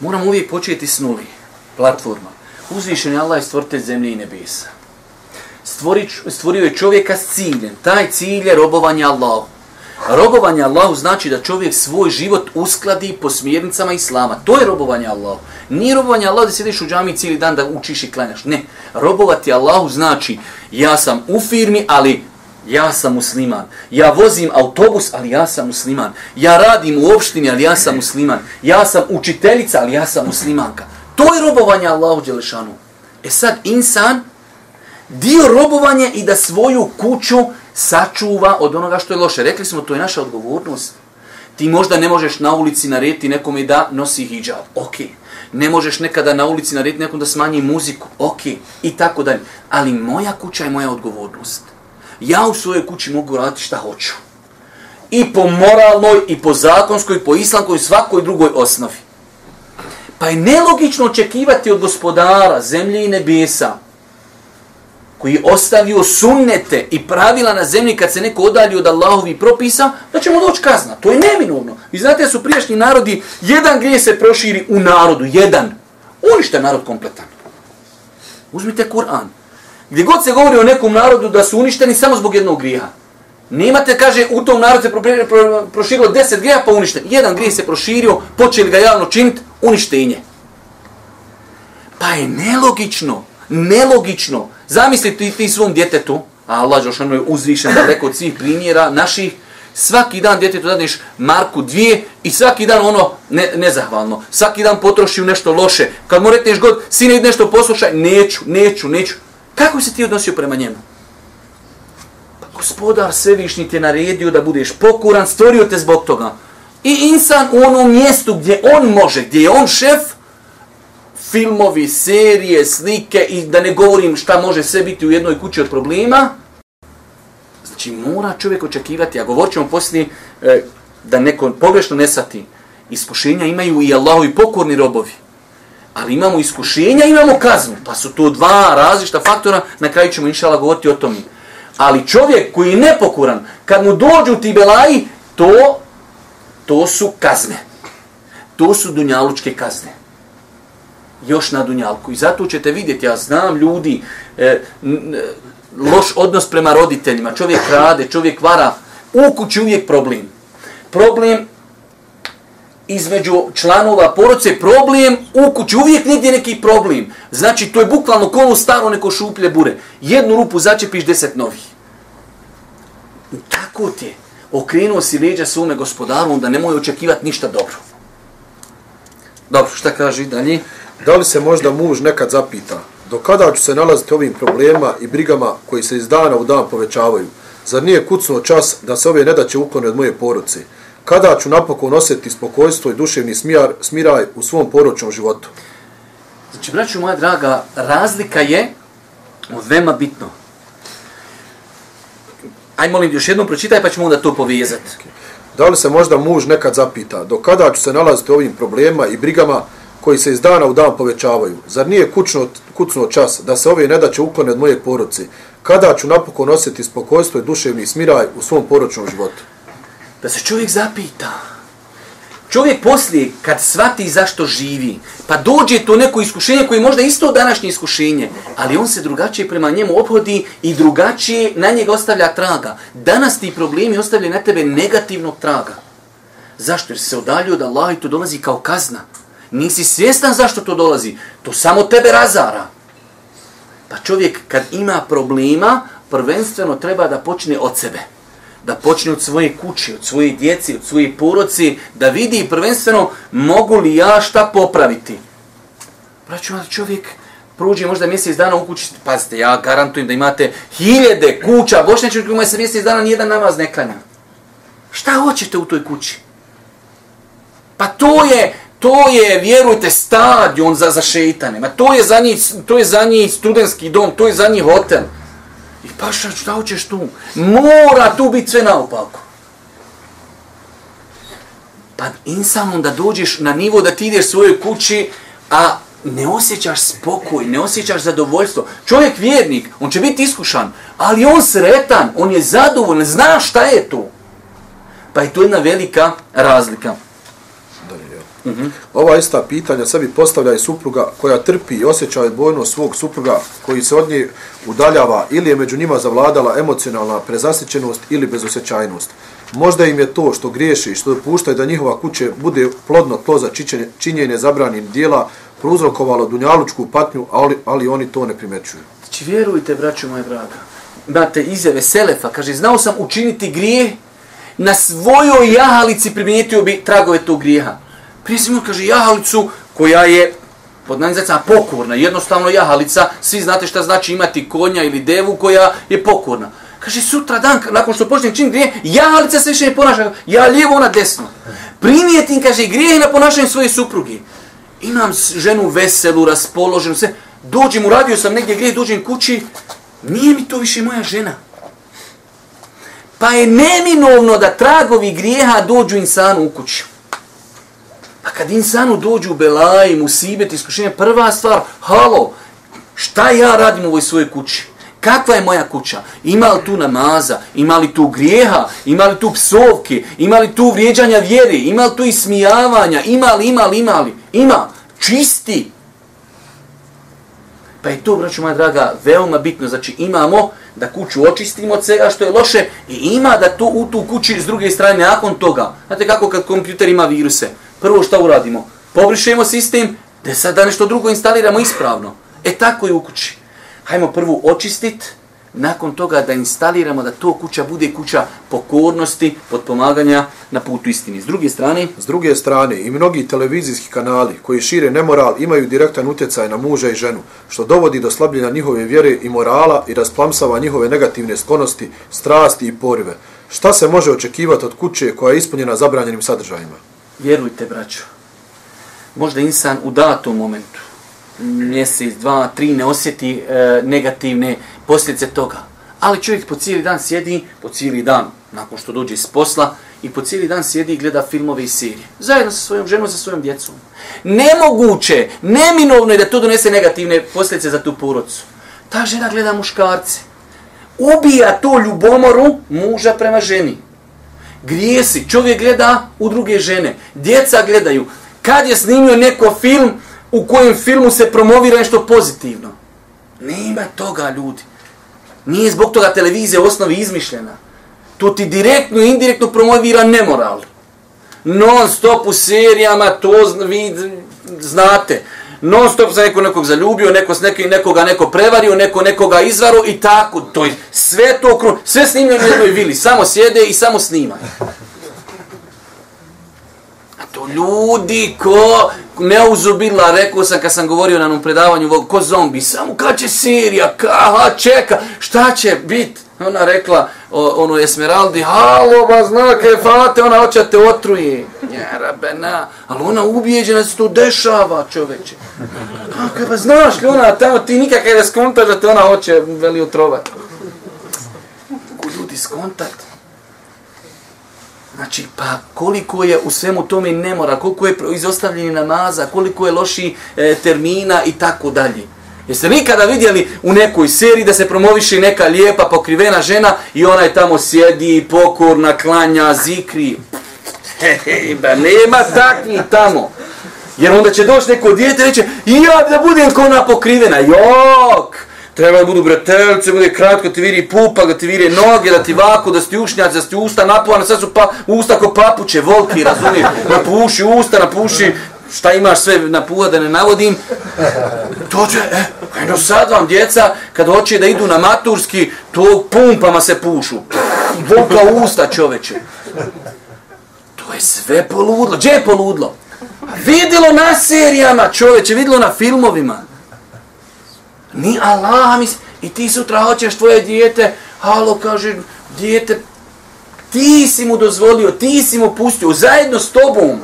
[SPEAKER 2] Moram uvijek početi s nuli. Platforma. Uzvišen je Allah i stvorite zemlje i nebesa. Stvori, stvorio je čovjeka s ciljem. Taj cilj je robovanje Allahu. Robovanje Allahu znači da čovjek svoj život uskladi po smjernicama Islama. To je robovanje Allahu. Nije robovanje Allahu da sjediš u džami cijeli dan da učiš i klanjaš. Ne. Robovati Allahu znači ja sam u firmi, ali ja sam musliman. Ja vozim autobus, ali ja sam musliman. Ja radim u opštini, ali ja sam musliman. Ja sam učiteljica, ali ja sam muslimanka. To je robovanje Allahu Đelešanu. E sad, insan, dio robovanja i da svoju kuću sačuva od onoga što je loše. Rekli smo, to je naša odgovornost. Ti možda ne možeš na ulici narediti nekome da nosi hijab. Ok. Ne možeš nekada na ulici narediti nekom da smanji muziku. Ok. I tako dalje. Ali moja kuća je moja odgovornost. Ja u svojoj kući mogu raditi šta hoću. I po moralnoj, i po zakonskoj, i po islamskoj, i svakoj drugoj osnovi. Pa je nelogično očekivati od gospodara zemlje i nebesa koji je ostavio sunnete i pravila na zemlji kad se neko odalji od Allahovi propisa, da ćemo doći kazna. To je neminovno. I znate su prijašnji narodi, jedan grije se proširi u narodu, jedan. Unište narod kompletan. Uzmite Kur'an. Gdje god se govori o nekom narodu da su uništeni samo zbog jednog grija. Nemate, kaže, u tom narodu se proširilo deset grija pa uništen. Jedan grije se proširio, počeli ga javno činiti, uništenje. Pa je nelogično, nelogično Zamisli ti, ti svom djetetu, a Allah Đošanu je uzvišen daleko od svih primjera naših, svaki dan djetetu dadneš marku dvije i svaki dan ono ne, nezahvalno. Svaki dan potroši u nešto loše. Kad mu rekneš god, sine idi nešto poslušaj, neću, neću, neću. Kako se ti odnosio prema njemu? Pa gospodar svevišnji te naredio da budeš pokuran, stvorio te zbog toga. I insan u onom mjestu gdje on može, gdje je on šef, filmovi, serije, slike i da ne govorim šta može sve biti u jednoj kući od problema. Znači mora čovjek očekivati, a govorit ćemo poslije e, da neko pogrešno ne sati. Iskušenja imaju i Allahovi pokorni robovi. Ali imamo iskušenja, imamo kaznu. Pa su to dva različita faktora, na kraju ćemo inšala govoriti o tome. Ali čovjek koji je nepokoran, kad mu dođu ti belaji, to, to su kazne. To su dunjalučke kazne još na dunjalku. I zato ćete vidjeti, ja znam ljudi, e, n, loš odnos prema roditeljima, čovjek rade, čovjek vara, u kući uvijek problem. Problem između članova poroce, problem u kući, uvijek negdje neki problem. Znači, to je bukvalno kolo ono staro neko šuplje bure. Jednu rupu začepiš deset novih. Tako ti. Okrenuo si leđa svome gospodaru, onda nemoj očekivati ništa dobro. Dobro, šta kaže dalje?
[SPEAKER 3] Da li se možda muž nekad zapita, do kada ću se nalaziti ovim problema i brigama koji se iz dana u dan povećavaju? Zar nije kucnuo čas da se ove nedaće uklone od moje poruce? kada ću napokon osjetiti spokojstvo i duševni smijar, smiraj u svom poročnom životu.
[SPEAKER 2] Znači, braću moja draga, razlika je veoma bitno. Aj molim, još jednom pročitaj pa ćemo onda to povezati.
[SPEAKER 3] Da li se možda muž nekad zapita, do kada ću se nalaziti ovim problema i brigama koji se iz dana u dan povećavaju? Zar nije kućno, kucno čas da se ove nedaće uklone od moje poroci? Kada ću napokon osjeti spokojstvo i duševni smiraj u svom poročnom životu?
[SPEAKER 2] Da se čovjek zapita. Čovjek poslije, kad svati zašto živi, pa dođe to neko iskušenje koje je možda isto današnje iskušenje, ali on se drugačije prema njemu obhodi i drugačije na njega ostavlja traga. Danas ti problemi ostavljaju na tebe negativnog traga. Zašto? Jer se odalju od Allaha i to dolazi kao kazna. Nisi svjestan zašto to dolazi. To samo tebe razara. Pa čovjek kad ima problema, prvenstveno treba da počne od sebe da počne od svoje kuće, od svoje djeci, od svoje poroci, da vidi prvenstveno mogu li ja šta popraviti. Braću, čovjek prođe možda mjesec dana u kući, pazite, ja garantujem da imate hiljede kuća, bošnjači koji imaju se mjesec dana nijedan namaz ne klanja. Šta hoćete u toj kući? Pa to je, to je, vjerujte, stadion za, za šeitane. Ma to je za njih, to je za njih studentski dom, to je za njih hotel. I paša, šta hoćeš tu? Mora tu biti sve naopako. Pa insan da dođeš na nivo da ti ideš svojoj kući, a ne osjećaš spokoj, ne osjećaš zadovoljstvo. Čovjek vjernik, on će biti iskušan, ali on sretan, on je zadovoljan, zna šta je to. Pa je to jedna velika razlika.
[SPEAKER 3] Mm -hmm. Ova ista pitanja sebi postavlja i supruga koja trpi i osjeća odbojnost svog supruga koji se od nje udaljava ili je među njima zavladala emocionalna prezasićenost ili bezosjećajnost. Možda im je to što griješi i što dopuštaju da njihova kuće bude plodno tlo za čičenje, činjenje zabranim dijela prouzrokovalo dunjalučku patnju, ali, ali oni to ne primećuju.
[SPEAKER 2] Znači, vjerujte, braću moje draga, imate izjave Selefa, kaže, znao sam učiniti grije, na svojoj jahalici primijetio bi tragove tog grijeha. Prije si kaže, jahalicu koja je pod nanizacama pokorna, jednostavno jahalica, svi znate šta znači imati konja ili devu koja je pokorna. Kaže, sutra dan, nakon što počnem čin grije, jahalica se više ne ponaša, ja lijevo, ona desno. Primijetim, kaže, grije na ponašanju svoje supruge. Imam ženu veselu, raspoloženu, sve. Dođem, uradio sam negdje grije, dođem kući, nije mi to više moja žena. Pa je neminovno da tragovi grijeha dođu insanu u kuću. Kad insanu dođu u belaj, musibet, iskušenje, prva stvar, halo, šta ja radim u ovoj svojoj kući? Kakva je moja kuća? Ima li tu namaza? Ima li tu grijeha? Ima li tu psovke? Ima li tu vrijeđanja vjere? Ima li tu ismijavanja? Ima li, ima li, ima li? Ima. Čisti. Pa je to, braću moja draga, veoma bitno. Znači imamo da kuću očistimo od svega što je loše i ima da to u tu kući s druge strane nakon toga. Znate kako kad kompjuter ima viruse? Prvo šta uradimo? Pobrišemo sistem, da sad da nešto drugo instaliramo ispravno. E tako je u kući. Hajmo prvo očistit, nakon toga da instaliramo da to kuća bude kuća pokornosti, podpomaganja na putu istini. S druge strane...
[SPEAKER 3] S druge strane, i mnogi televizijski kanali koji šire nemoral imaju direktan utjecaj na muža i ženu, što dovodi do slabljenja njihove vjere i morala i rasplamsava njihove negativne sklonosti, strasti i porive. Šta se može očekivati od kuće koja je ispunjena zabranjenim sadržajima?
[SPEAKER 2] Vjerujte, braćo, možda insan u datom momentu, mjesec, dva, tri, ne osjeti e, negativne posljedice toga. Ali čovjek po cijeli dan sjedi, po cijeli dan, nakon što dođe iz posla, i po cijeli dan sjedi i gleda filmove i serije. Zajedno sa svojom ženom, sa svojom djecom. Nemoguće, neminovno je da to donese negativne posljedice za tu porodcu. Ta žena gleda muškarce. Ubija to ljubomoru muža prema ženi grijesi. Čovjek gleda u druge žene. Djeca gledaju. Kad je snimio neko film u kojem filmu se promovira nešto pozitivno? Nema toga, ljudi. Nije zbog toga televizija u osnovi izmišljena. To ti direktno i indirektno promovira nemoral. Non stop u serijama, to vi znate non stop se neko nekog zaljubio, neko s nekim nekoga neko prevario, neko nekoga izvaro i tako, to je sve to kru, sve snimljeno u jednoj vili, samo sjede i samo snima. A to ljudi ko neuzubila, rekao sam kad sam govorio na onom predavanju, ko zombi, samo kad će Sirija, ka, čeka, šta će bit? Ona rekla, o, ono Esmeraldi, halo, ba zna kaj fate, ona hoće te otruje. Ja, rabena, ali ona ubijeđena da se to dešava, čoveče. Kako ba pa znaš li ona tamo, ti nikakaj ne skontaš da te ona hoće veli otrovat. Kako ljudi skontat? Znači, pa koliko je u svemu tome nemora, koliko je izostavljeni namaza, koliko je loši e, termina i tako dalje. Jeste li ikada vidjeli u nekoj seriji da se promoviše neka lijepa pokrivena žena i ona je tamo sjedi, pokorna, klanja, zikri. Hehe, ba nema takvi tamo. Jer onda će doći neko dijete i reće, ja da budem ko ona pokrivena. Jok! Treba da budu bretelce, bude kratko, ti viri pupa, da ti vire noge, da ti vako, da ti ušnjac, da ti usta napuvane, sad su pa, usta ko papuće, volki, razumiješ? Napuši usta, napuši šta imaš sve na puva da ne navodim, dođe, e, eno sad vam djeca, kad hoće da idu na maturski, to pumpama se pušu. Voka usta čoveče. To je sve poludlo. Gdje je poludlo? Vidjelo na serijama čoveče, vidjelo na filmovima. Ni Allah, mis, i ti sutra hoćeš tvoje dijete, halo, kaže, dijete, ti si mu dozvolio, ti si mu pustio, zajedno s tobom.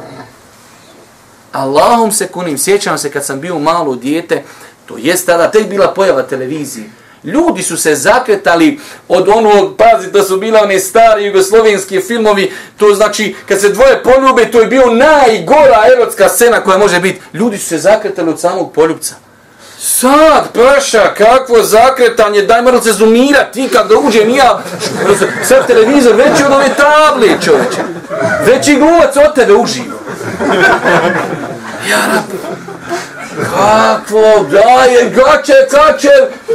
[SPEAKER 2] Allahom se kunim, sjećam se kad sam bio malo dijete, to jest tada tek bila pojava televizije. Ljudi su se zakretali od onog, pazi da su bila one stari jugoslovenski filmovi, to znači kad se dvoje poljube, to je bio najgora erotska scena koja može biti. Ljudi su se zakretali od samog poljubca. Sad, paša, kakvo zakretanje, daj moram se zoomirati, ti kad da uđem ja, sad televizor veći od ove table, čovječe. Veći glumac od tebe uživo. Ja kakvo, daj, gače, kače,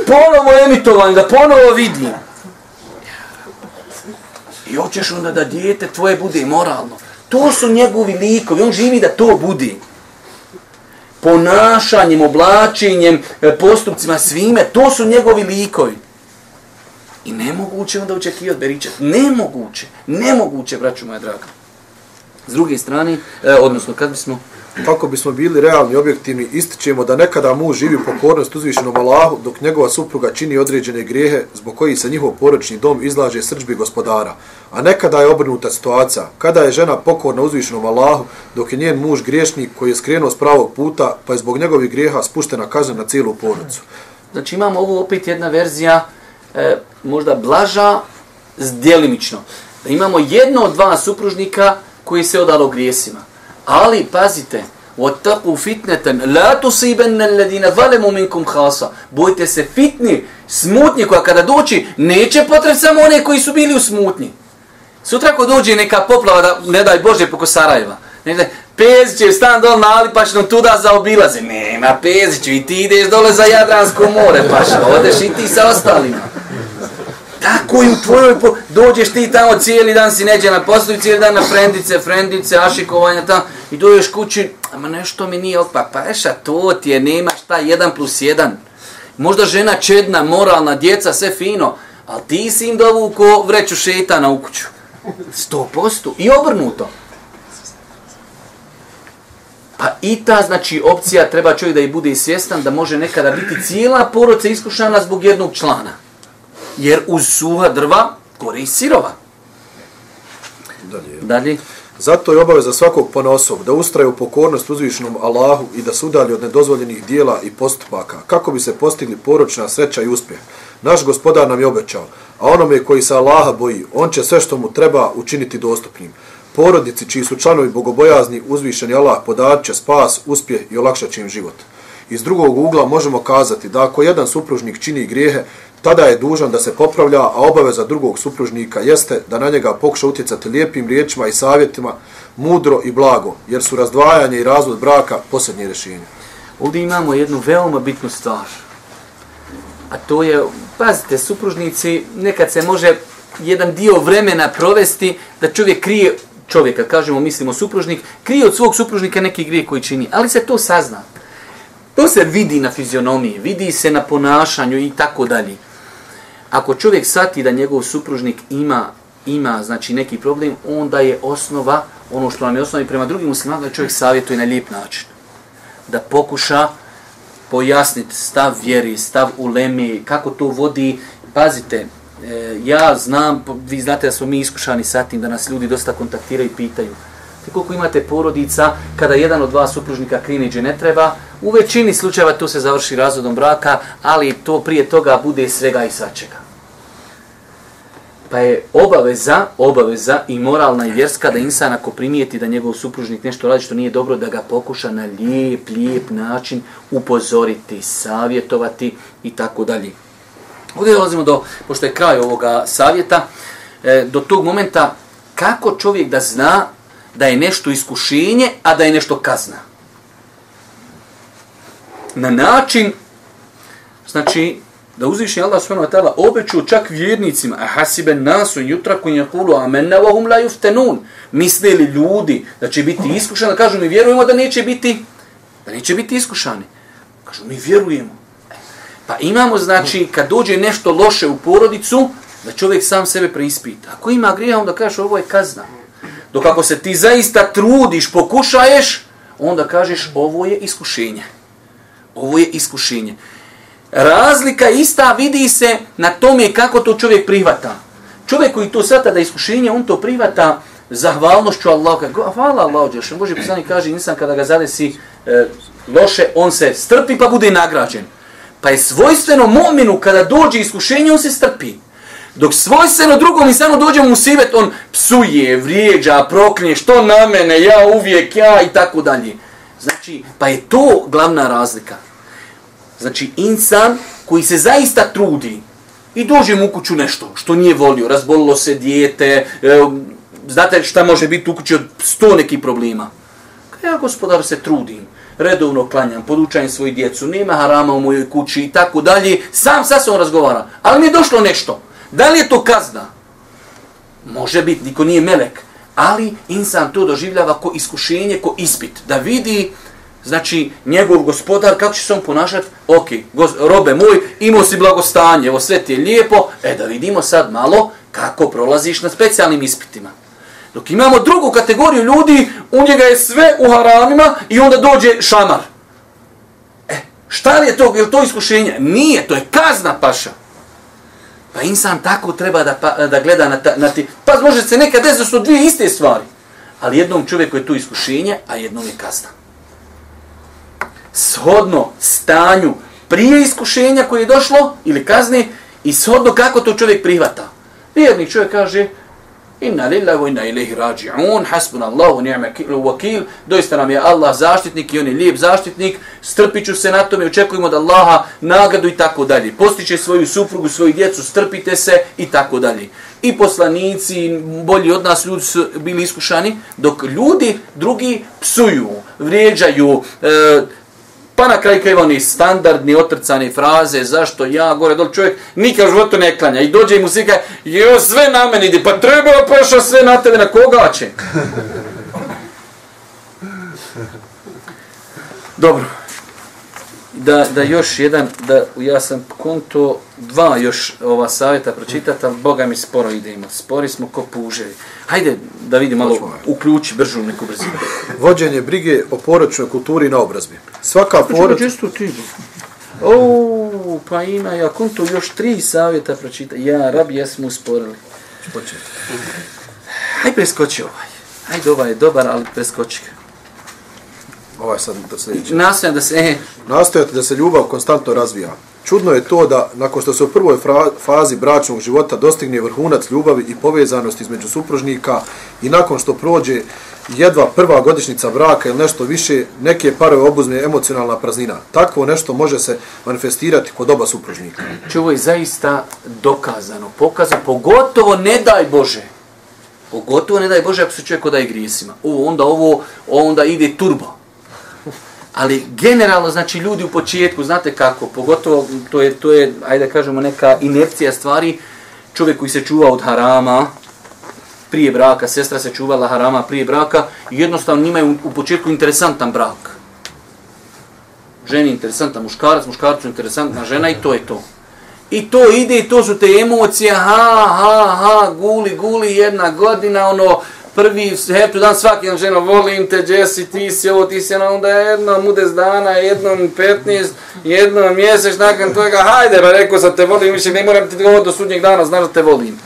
[SPEAKER 2] ponovo emitovanje, da ponovo vidim. I hoćeš onda da dijete tvoje bude moralno. To su njegovi likovi, on živi da to bude. Ponašanjem, oblačenjem, e, postupcima, svime, to su njegovi likovi. I nemoguće onda očekivati beričat. Nemoguće, nemoguće, braću moja draga. S druge strane, e, odnosno kad bismo...
[SPEAKER 3] Kako bismo bili realni i objektivni, ističemo da nekada muž živi pokornost uzvišenom Allahu, dok njegova supruga čini određene grijehe zbog koji se njihov poročni dom izlaže srđbi gospodara. A nekada je obrnuta situacija, kada je žena pokorna uzvišenom Allahu, dok je njen muž griješnik koji je skrenuo s pravog puta, pa je zbog njegovih grijeha spuštena kazna na cijelu porodicu.
[SPEAKER 2] Znači imamo ovo opet jedna verzija, e, možda blaža, djelimično. Da imamo jedno od dva supružnika koji se odalo grijesima. Ali, pazite, وَتَّقُوا فِتْنَةً لَا تُصِيبَنَّ الَّذِينَ ظَلَمُوا مِنْكُمْ خَاسَ Bojte se fitni, smutnje koja kada doći, neće potrebi samo one koji su bili u smutnji. Sutra ako dođe neka poplava, da, ne daj Bože, poko Sarajeva, ne daj, Pezić je stan dol na Alipašnom tuda za obilaze. Nema Peziću i ti ideš dole za Jadransko more, paša, odeš i ti sa ostalima. Tako i u tvojoj, po... dođeš ti tamo cijeli dan si neđe na poslu cijeli dan na frendice, frendice, ašikovanja tamo i dođeš kući, ama nešto mi nije opa, pa eša, to ti je, nema šta, jedan plus jedan. Možda žena čedna, moralna, djeca, sve fino, ali ti si im dovuko vreću šetana u kuću. Sto posto. I obrnuto. Pa i ta, znači, opcija treba čovjek da i bude i svjestan da može nekada biti cijela poroca iskušana zbog jednog člana jer uz suha drva gore i sirova.
[SPEAKER 3] Dalje.
[SPEAKER 2] Dalje.
[SPEAKER 3] Zato je obaveza svakog ponosov da ustraje u pokornost uzvišenom Allahu i da se udalji od nedozvoljenih dijela i postupaka, kako bi se postigli poročna sreća i uspjeh. Naš gospodar nam je obećao, a onome koji se Allaha boji, on će sve što mu treba učiniti dostupnim. Porodici čiji su članovi bogobojazni, uzvišeni Allah podat će spas, uspjeh i olakšat će im život. Iz drugog ugla možemo kazati da ako jedan supružnik čini grijehe, tada je dužan da se popravlja, a obaveza drugog supružnika jeste da na njega pokuša utjecati lijepim riječima i savjetima, mudro i blago, jer su razdvajanje i razvod braka posljednje rješenje.
[SPEAKER 2] Ovdje imamo jednu veoma bitnu stvar. A to je, pazite, supružnici, nekad se može jedan dio vremena provesti da čovjek krije čovjeka, kažemo, mislimo supružnik, krije od svog supružnika neki grije koji čini, ali se to sazna. To se vidi na fizionomiji, vidi se na ponašanju i tako dalje ako čovjek sati da njegov supružnik ima ima znači neki problem, onda je osnova, ono što nam je osnova i prema drugim muslimanima, da čovjek savjetuje na lijep način. Da pokuša pojasniti stav vjeri, stav ulemi, kako to vodi. Pazite, e, ja znam, vi znate da smo mi iskušani sa tim, da nas ljudi dosta kontaktiraju i pitaju. Te koliko imate porodica, kada jedan od dva supružnika kriniđe ne treba, u većini slučajeva to se završi razvodom braka, ali to prije toga bude svega i svačega. Pa je obaveza, obaveza i moralna i vjerska da insan ako primijeti da njegov supružnik nešto radi što nije dobro, da ga pokuša na lijep, lijep način upozoriti, savjetovati i tako dalje. Ovdje dolazimo do, pošto je kraj ovoga savjeta, e, do tog momenta kako čovjek da zna da je nešto iskušenje, a da je nešto kazna. Na način, znači, da uzviši Allah subhanahu wa ta'ala obeću čak vjernicima, a hasiben nasu jutra kun yakulu amanna wa hum la yuftanun. Misle li ljudi da će biti iskušani, da kažu mi vjerujemo da neće biti da neće biti iskušani. Kažu mi vjerujemo. Pa imamo znači kad dođe nešto loše u porodicu, da čovjek sam sebe preispita. Ako ima grija onda kažeš ovo je kazna. Dok ako se ti zaista trudiš, pokušaješ, onda kažeš ovo je iskušenje. Ovo je iskušenje. Razlika ista vidi se na tome kako to čovjek prihvata. Čovjek koji to svata da iskušenje, on to prihvata zahvalnošću Allah. Hvala Allah, Đelšan. Bože poslani kaže, insan kada ga zadesi e, loše, on se strpi pa bude nagrađen. Pa je svojstveno mominu kada dođe iskušenje, on se strpi. Dok svojstveno drugom insanu dođe mu sivet, on psuje, vrijeđa, proklinje, što na mene, ja uvijek, ja i tako dalje. Znači, pa je to glavna razlika. Znači, insan koji se zaista trudi i dođe mu u kuću nešto što nije volio, razbolilo se dijete, e, znate šta može biti u kući od sto nekih problema. Kaj ja, gospodar, se trudim, redovno klanjam, podučajem svoju djecu, nema harama u mojoj kući i tako dalje, sam sa sobom razgovara, ali mi je došlo nešto. Da li je to kazna? Može biti, niko nije melek, ali insan to doživljava ko iskušenje, ko ispit, da vidi znači njegov gospodar, kako će se on ponašati? Ok, gos, robe moj, imao si blagostanje, evo sve ti je lijepo, e da vidimo sad malo kako prolaziš na specijalnim ispitima. Dok imamo drugu kategoriju ljudi, u njega je sve u haramima i onda dođe šamar. E, šta li je to? Je to iskušenje? Nije, to je kazna paša. Pa insan tako treba da, pa, da gleda na, ta, na ti. Pa može se nekad desiti da su dvije iste stvari. Ali jednom čovjeku je to iskušenje, a jednom je kazna shodno stanju prije iskušenja koje je došlo ili kazne i shodno kako to čovjek prihvata. Vjernik čovjek kaže Inna lillahi wa inna ilaihi raji'un, hasbunallahu ni'mal ni'ma doista nam je Allah zaštitnik i on je lijep zaštitnik, strpiću se na tome, očekujemo od Allaha nagradu i tako dalje. Postiće svoju suprugu, svoju djecu, strpite se i tako dalje. I poslanici, bolji od nas ljudi su bili iskušani, dok ljudi drugi psuju, vrijeđaju, e, Pa na kraju kraju oni standardni otrcani fraze, zašto ja, gore dol čovjek, nikad životu ne klanja. I dođe i muzika, jo, sve na meni ide, pa trebalo pošao sve na tebe, na koga će? Dobro. Da, da još jedan, da ja sam konto dva još ova savjeta pročitati, ali Boga mi sporo idemo. Spori smo ko puževi. Hajde da vidimo malo, uključi bržu neku brzinu.
[SPEAKER 3] Vođenje brige o poročnoj kulturi na obrazbi. Svaka poroč...
[SPEAKER 2] Često ti. O, pa ima, ja konto još tri savjeta pročita. Ja, rabi, ja smo usporili.
[SPEAKER 3] Početi.
[SPEAKER 2] Hajde preskoči ovaj. Hajde, ovaj je dobar, ali preskoči ga.
[SPEAKER 3] Ovaj sad do sljedeće.
[SPEAKER 2] Nastojam da se... E,
[SPEAKER 3] Nastojati da se ljubav konstantno razvija. Čudno je to da, nakon što se u prvoj fra- fazi bračnog života dostigne vrhunac ljubavi i povezanosti između supružnika i nakon što prođe jedva prva godišnica braka ili nešto više, neke parove obuzne emocionalna praznina. Takvo nešto može se manifestirati kod oba supružnika.
[SPEAKER 2] Znači ovo je zaista dokazano, pokazano, pogotovo ne daj Bože. Pogotovo ne daj Bože ako se čovjek odaje grijesima. Ovo, onda ovo, onda ide turbo. Ali generalno, znači ljudi u početku, znate kako, pogotovo to je, to je ajde da kažemo, neka inercija stvari, čovjek koji se čuva od harama, prije braka, sestra se čuvala harama prije braka, i jednostavno njima je u, u početku interesantan brak. Ženi interesantan muškarac, muškarcu interesantna žena i to je to. I to ide i to su te emocije, ha, ha, ha, guli, guli, jedna godina, ono, prvi happy dan svaki dan ženo, volim te, Jesse, ti si ovo, ti si ono, onda jednom udes dana, jednom 15, jednom mjesec, nakon toga, hajde, ba rekao sam te volim, više ne moram ti govoriti do sudnjeg dana, znaš da te volim.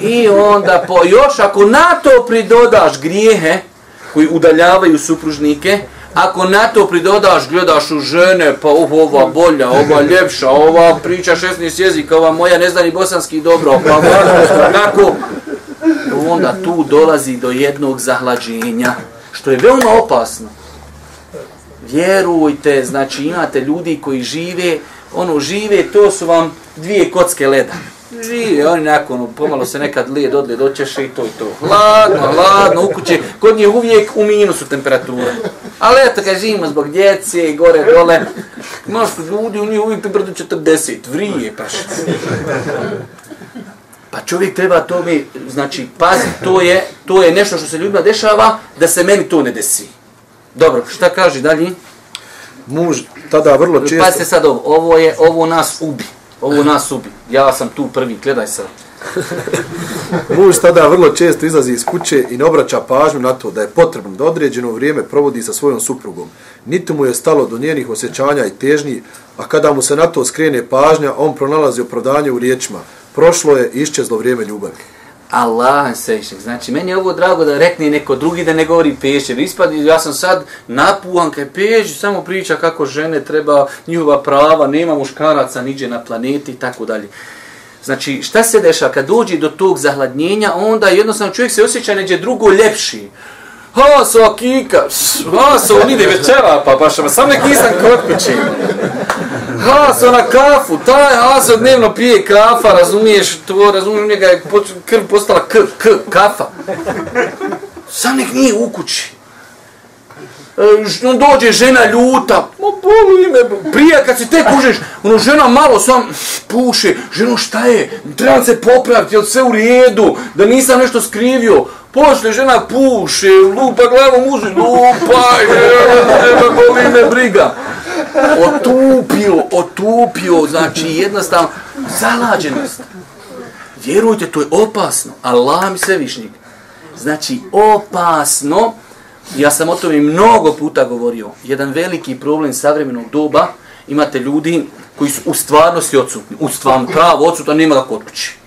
[SPEAKER 2] I onda, po, još ako na to pridodaš grijehe koji udaljavaju supružnike, Ako na to pridodaš, gledaš u žene, pa uh, ova bolja, ova ljepša, ova priča 16 jezika, ova moja ne zna ni bosanski dobro, pa kako? Onda tu dolazi do jednog zahlađenja, što je veoma opasno. Vjerujte, znači imate ljudi koji žive, ono žive, to su vam dvije kocke leda žive, oni nakon, pomalo se nekad led od led očeše i to i to. Hladno, hladno, u kuće, kod njih uvijek u minusu temperature. Ali eto, kad živimo zbog djece, gore, dole, imaš ljudi, u njih uvijek temperatura 40, vrije, paš. Pa čovjek treba to mi, znači, pazi, to je, to je nešto što se ljudima dešava, da se meni to ne desi. Dobro, šta kaže dalje?
[SPEAKER 3] Muž tada vrlo često...
[SPEAKER 2] Pazite sad ovo, ovo je, ovo nas ubi. Ovo nas ubi. Ja sam tu prvi, gledaj sad.
[SPEAKER 3] Muž tada vrlo često izlazi iz kuće i ne obraća pažnju na to da je potrebno da određeno vrijeme provodi sa svojom suprugom. Niti mu je stalo do njenih osjećanja i težnji, a kada mu se na to skrene pažnja, on pronalazi opravdanje u riječima. Prošlo je i iščezlo vrijeme ljubavi.
[SPEAKER 2] Allah sejšnik. Znači, meni je ovo drago da rekne neko drugi da ne govori pešćer. Ispad, ja sam sad napuhan kaj Pešć, samo priča kako žene treba, njihova prava, nema muškaraca niđe na planeti i tako dalje. Znači, šta se deša kad dođe do tog zahladnjenja, onda jednostavno čovjek se osjeća neđe drugo ljepši. Ha, so kika, ha, so on ide večera, pa baš, sam nek nisam kod kuće. Haso na kafu, taj Haso dnevno pije kafa, razumiješ, to razumiješ, njega je krv postala k, k, kafa. Sam nek nije u kući. E, on dođe žena ljuta, ma boli me, prija kad se tek kužeš, ono žena malo sam puše, ženo šta je, trebam se popraviti, jel sve u redu, da nisam nešto skrivio, Pošle žena puše, lupa glavom muži, lupa, nema boli me briga. Otupio, otupio, znači jednostavno zalađenost. Vjerujte, to je opasno. Allah mi se višnjik. Znači, opasno. Ja sam o tome mnogo puta govorio. Jedan veliki problem savremenog doba, imate ljudi koji su u stvarnosti odsutni. U stvarno pravo odsutni, nema ga kod kući.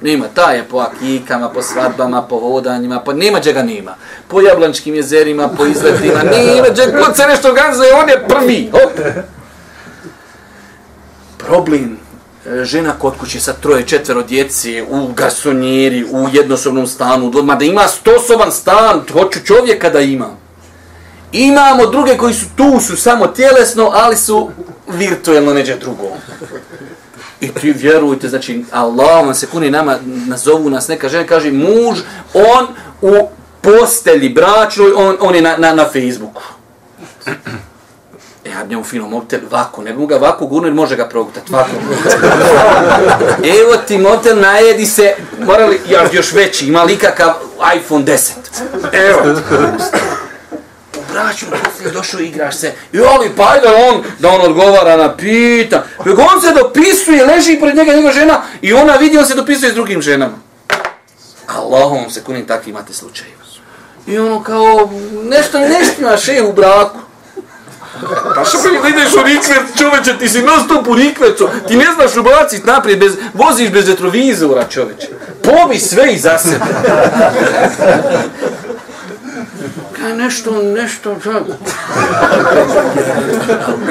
[SPEAKER 2] Nema, ta je po akikama, po svadbama, po vodanjima, po nema čega nema. Po jablančkim jezerima, po izletima, nema čega, kod se nešto organizuje, on je prvi, hop. Problem, e, žena kod kuće sa troje, četvero djece, u garsonjeri, u jednosobnom stanu, doma, da ima stosoban stan, hoću čovjeka da ima. Imamo druge koji su tu, su samo tjelesno, ali su virtuelno neđe drugo. I ti vjerujte, znači, Allah vam se kuni nama, nazovu nas neka žena, kaže, muž, on u postelji bračnoj, on, on je na, na, na Facebooku. E, ja njemu fino mobitel, vako, ne bi mu ga vako gurno, može ga progutati, vako. Evo ti mobitel, najedi se, morali, ja, još veći, ima li kakav iPhone 10. Evo braću, poslije došao igraš se. I ali pa ajde on, da on odgovara na pita. Nego on se dopisuje, leži pred njega njega žena i ona vidi, on se dopisuje s drugim ženama. Allahom se kunim takvi imate slučaje. I ono kao, nešto nešto na še u braku. Pa što bi ideš u rikvec, čoveče, ti si non stop u rikvecu, ti ne znaš ubacit naprijed, bez, voziš bez retrovizora, čoveče. Pobi sve iza sebe kaj nešto, nešto, tako.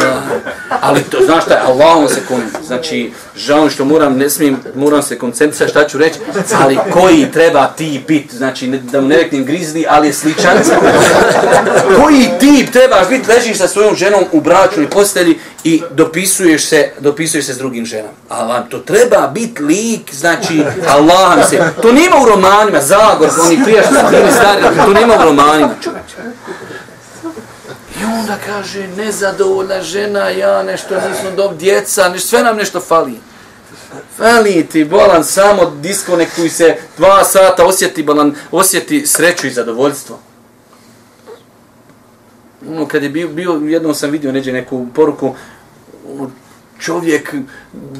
[SPEAKER 2] Ali to, znaš šta je, Allahom se. Znači, žao što moram, ne smijem, moram se koncentrisati šta ću reći, ali koji treba ti bit, znači, ne, da mu ne reknem grizli, ali je sličan. koji ti trebaš bit, ležiš sa svojom ženom u bračnoj postelji i dopisuješ se, dopisuješ se s drugim ženama. Allah, to treba bit lik, znači, Allah se, to nema u romanima, Zagor, oni prijašnji stari, to nema u romanima, čovječe. Onda kaže, nezadovoljna žena, ja nešto nisam dob, djeca, neš, sve nam nešto fali. Fali ti, bolan, samo diskonektuj se dva sata osjeti, bolan, osjeti sreću i zadovoljstvo. Ono, kad je bio, bio, jednom sam vidio neđe neku poruku, ono, čovjek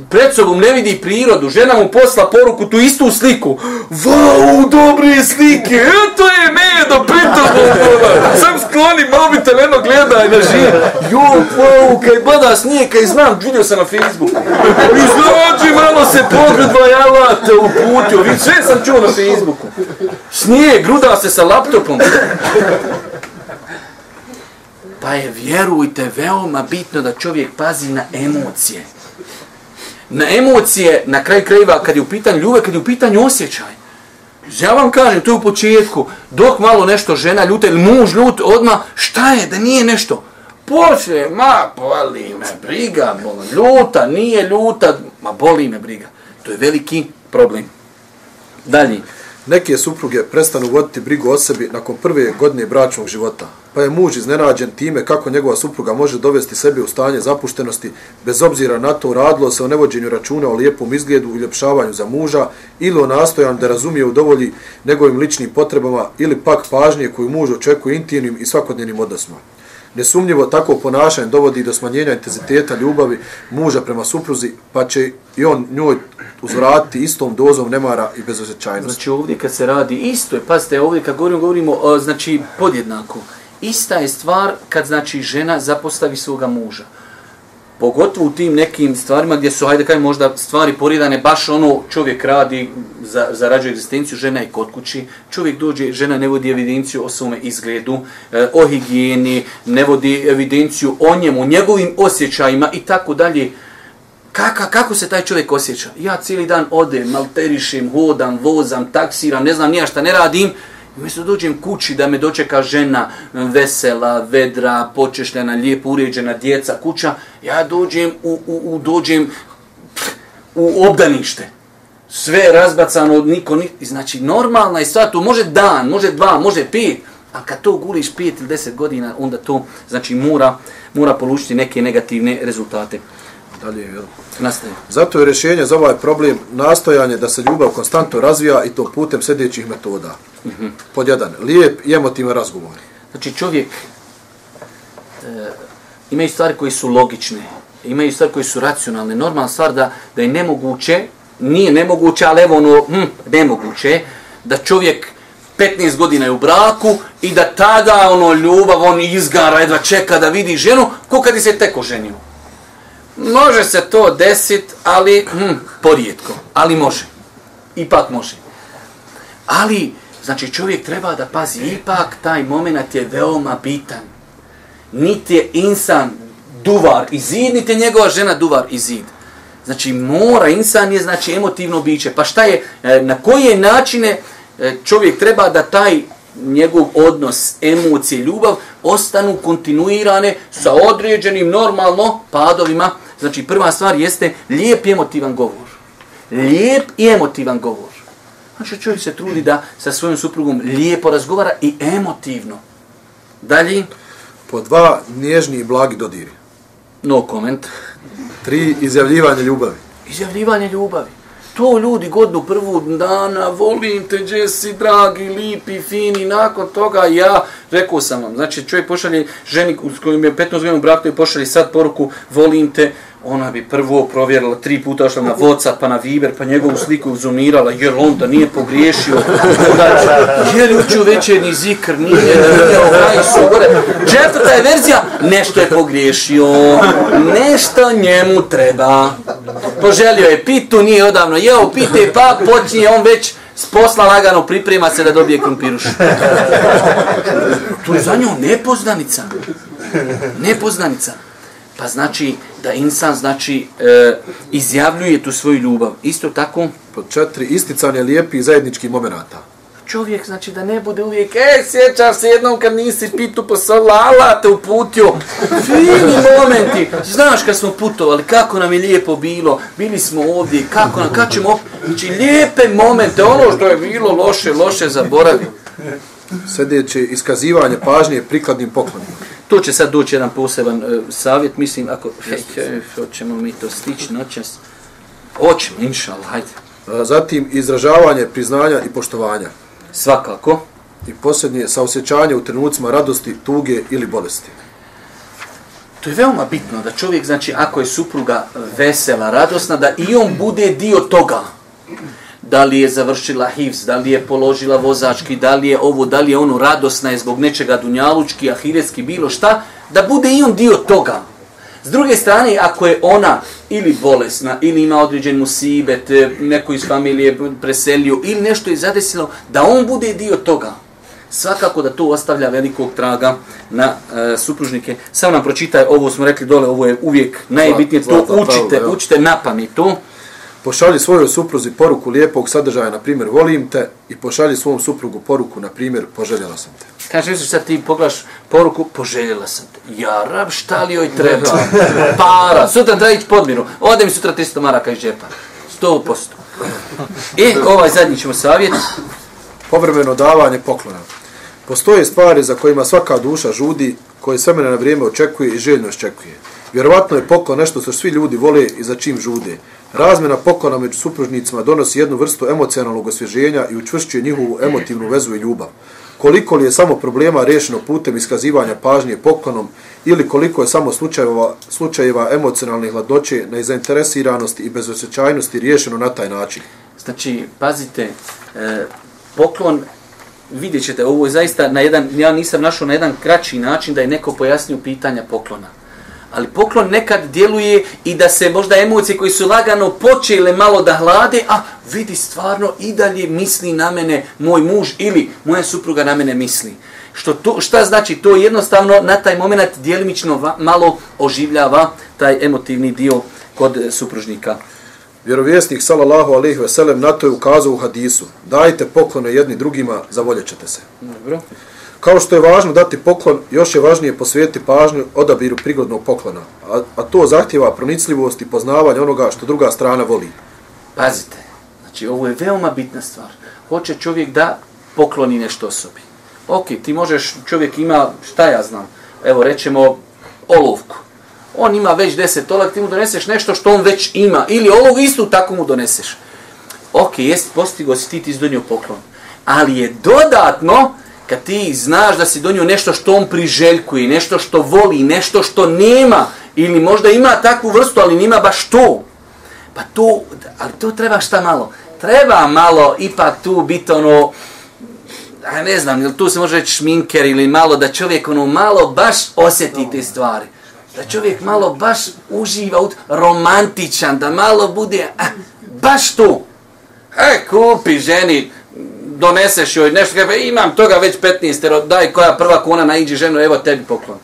[SPEAKER 2] pred sobom ne vidi prirodu, žena mu posla poruku, tu istu sliku. Vau, dobre slike, eto je medo, pred tobom, sam skloni mobitel, eno gledaj na živ. Jo, vau, kaj bada snije, kaj znam, vidio sam na Facebooku. Izlađi, malo se pogledva, jala te uputio, vi sve sam čuo na Facebooku. Snije, gruda se sa laptopom. Pa je, vjerujte, veoma bitno da čovjek pazi na emocije. Na emocije, na kraj krajeva, kad je u pitanju ljubav, kad je u pitanju osjećaj. Ja vam kažem, to je u početku, dok malo nešto žena ljuta ili muž ljut, odma šta je, da nije nešto? Poslije, ma, boli me briga, boli, ljuta, nije ljuta, ma boli me briga. To je veliki problem. Dalje.
[SPEAKER 3] Neke supruge prestanu voditi brigu o sebi nakon prve godine bračnog života, pa je muž iznenađen time kako njegova supruga može dovesti sebe u stanje zapuštenosti, bez obzira na to radilo se o nevođenju računa o lijepom izgledu i ljepšavanju za muža, ili o nastojanju da razumije u dovolji njegovim ličnim potrebama, ili pak pažnje koju muž očekuje intimnim i svakodnevnim odnosima. Nesumnjivo tako ponašanje dovodi do smanjenja intenziteta ljubavi muža prema supruzi, pa će i on njoj uzvratiti istom dozom nemara i bezosećajnosti.
[SPEAKER 2] Znači ovdje kad se radi isto pazite, ovdje kad govorimo, govorimo znači podjednako. Ista je stvar kad znači žena zapostavi svoga muža. Pogotovo u tim nekim stvarima gdje su, hajde kaj možda stvari poridane, baš ono čovjek radi, za, zarađuje egzistenciju, žena je kod kući, čovjek dođe, žena ne vodi evidenciju o svome izgledu, e, o higijeni, ne vodi evidenciju o njemu, njegovim osjećajima i tako dalje. Kaka, kako se taj čovjek osjeća? Ja cijeli dan odem, malterišem, hodam, vozam, taksiram, ne znam nija šta ne radim, umjesto dođem kući da me dočeka žena vesela, vedra, počešljena, lijepo uređena djeca, kuća, ja dođem u, u, u, dođem u obdanište. Sve razbacano, od niko, ni, znači normalna je stvar, to može dan, može dva, može pet, a kad to guliš pet ili deset godina, onda to znači mora, mora polučiti neke negativne rezultate.
[SPEAKER 3] Dalje, jel?
[SPEAKER 2] Nastaje.
[SPEAKER 3] Zato je rješenje za ovaj problem nastojanje da se ljubav konstantno razvija i to putem sljedećih metoda. Mm -hmm. Pod jedan, lijep i emotivan razgovor.
[SPEAKER 2] Znači čovjek e, imaju stvari koji su logične, imaju stvari koji su racionalne. Normalna stvar da, da je nemoguće, nije nemoguće, ali evo ono, hm, nemoguće, da čovjek 15 godina je u braku i da tada ono ljubav, on izgara, jedva čeka da vidi ženu, ko kad je se teko ženio. Može se to desit, ali hm, porijetko, ali može. Ipak može. Ali, znači čovjek treba da pazi, ipak taj moment je veoma bitan. Niti je insan duvar i zid, niti je njegova žena duvar i zid. Znači mora, insan je znači emotivno biće. Pa šta je, e, na koje načine e, čovjek treba da taj njegov odnos, emocije, ljubav ostanu kontinuirane sa određenim normalno padovima Znači, prva stvar jeste lijep i emotivan govor. Lijep i emotivan govor. Znači, čovjek se trudi da sa svojim suprugom lijepo razgovara i emotivno. Dalje.
[SPEAKER 3] Po dva, nježni i blagi dodiri.
[SPEAKER 2] No comment.
[SPEAKER 3] Tri, izjavljivanje ljubavi.
[SPEAKER 2] Izjavljivanje ljubavi. To ljudi godinu prvu dana, volim te, Jesse, dragi, lipi, fini, nakon toga ja, rekao sam vam, znači čovjek pošalje ženi s kojim je 15 godina u braku i pošalje sad poruku, volim te, ona bi prvo provjerila tri puta ošla na Whatsapp, pa na Viber, pa njegovu sliku zoomirala, jer on da nije pogriješio. Jer učio večernji zikr, nije, nije ovaj su gore. Četvrta je verzija, nešto je pogriješio, nešto njemu treba. Poželio je pitu, nije odavno jeo, pite, pa počinje on već s posla lagano priprema se da dobije krumpiruš. To je za njom nepoznanica. Nepoznanica. Pa znači da insan znači e, izjavljuje tu svoju ljubav. Isto tako
[SPEAKER 3] pod četiri isticanje lijepih zajedničkih momenata.
[SPEAKER 2] Čovjek znači da ne bude uvijek e sjećaš se jednom kad nisi pitu poslala, ala te uputio. Fini momenti. Znaš kad smo putovali, kako nam je lijepo bilo, bili smo ovdje, kako nam, kad ćemo, znači lijepe momente, ono što je bilo loše, loše zaboravi.
[SPEAKER 3] Sljedeće iskazivanje pažnje prikladnim poklonima.
[SPEAKER 2] To će sad doći jedan poseban uh, savjet, mislim, ako hej, hoćemo mi to stići noćas. Hoćemo, inšal, hajde.
[SPEAKER 3] Zatim, izražavanje priznanja i poštovanja.
[SPEAKER 2] Svakako.
[SPEAKER 3] I posljednje, saosjećanje u trenucima radosti, tuge ili bolesti.
[SPEAKER 2] To je veoma bitno da čovjek, znači, ako je supruga vesela, radosna, da i on bude dio toga. Da li je završila hivs, da li je položila vozački, da li je ovo, da li je ono radosna je zbog nečega dunjalučki, ahiretski, bilo šta, da bude i on dio toga. S druge strane, ako je ona ili bolesna, ili ima određen musibet, neko iz familije preselio, ili nešto je zadesilo, da on bude dio toga. Svakako da to ostavlja velikog traga na e, supružnike. Samo nam pročitaj, ovo smo rekli dole, ovo je uvijek najbitnije, to učite, učite na pamet to.
[SPEAKER 3] Pošalji svojoj supruzi poruku lijepog sadržaja, na primjer, volim te, i pošalji svom suprugu poruku, na primjer, poželjela sam te.
[SPEAKER 2] Kaže, misliš sad ti pogledaš poruku, poželjela sam te. Ja, rab, šta li joj treba? Para, sutra da ići podmiru. Ode mi sutra 300 maraka iz džepa. 100%. I ovaj zadnji ćemo savjet.
[SPEAKER 3] Povremeno davanje poklona. Postoje stvari za kojima svaka duša žudi, koje sve na vrijeme očekuje i željno očekuje. Vjerovatno je poklon nešto što svi ljudi vole i za čim žude. Razmjena poklona među supružnicima donosi jednu vrstu emocionalnog osvježenja i učvršćuje njihovu emotivnu vezu i ljubav. Koliko li je samo problema rešeno putem iskazivanja pažnje poklonom ili koliko je samo slučajeva, slučajeva emocionalnih hladnoće, nezainteresiranosti i bezosjećajnosti rješeno na taj način.
[SPEAKER 2] Znači, pazite, e, poklon, vidjet ćete, ovo je zaista na jedan, ja nisam našao na jedan kraći način da je neko pojasnio pitanja poklona. Ali poklon nekad djeluje i da se možda emocije koji su lagano počele malo da hlade, a vidi stvarno i dalje misli na mene moj muž ili moja supruga na mene misli. Što to, šta znači? To jednostavno na taj moment djelimično va, malo oživljava taj emotivni dio kod supružnika.
[SPEAKER 3] Vjerovjesnik sallallahu alejhi ve sellem na to je ukazao u hadisu: Dajte poklone jedni drugima, zavoljećete se.
[SPEAKER 2] Dobro.
[SPEAKER 3] Kao što je važno dati poklon, još je važnije posvetiti pažnju odabiru prigodnog poklona, a, a to zahtjeva pronicljivost i poznavanje onoga što druga strana voli.
[SPEAKER 2] Pazite, znači ovo je veoma bitna stvar. Hoće čovjek da pokloni nešto osobi. Ok, ti možeš, čovjek ima, šta ja znam, evo rećemo olovku. On ima već deset olovka, ti mu doneseš nešto što on već ima. Ili olovku istu tako mu doneseš. Ok, jest, postigo si ti, ti donio poklon. Ali je dodatno, kad ti znaš da si donio nešto što on priželjkuje, nešto što voli, nešto što nema, ili možda ima takvu vrstu, ali nima baš to. Pa to, ali to treba šta malo? Treba malo ipak tu biti ono, a ne znam, ili tu se može reći šminker ili malo, da čovjek ono malo baš osjeti te stvari. Da čovjek malo baš uživa, ut, romantičan, da malo bude, a, baš to. E, kupi ženi, doneseš joj nešto, kaže, pa imam toga već 15, daj koja prva kuna naiđi ženu, evo tebi poklon.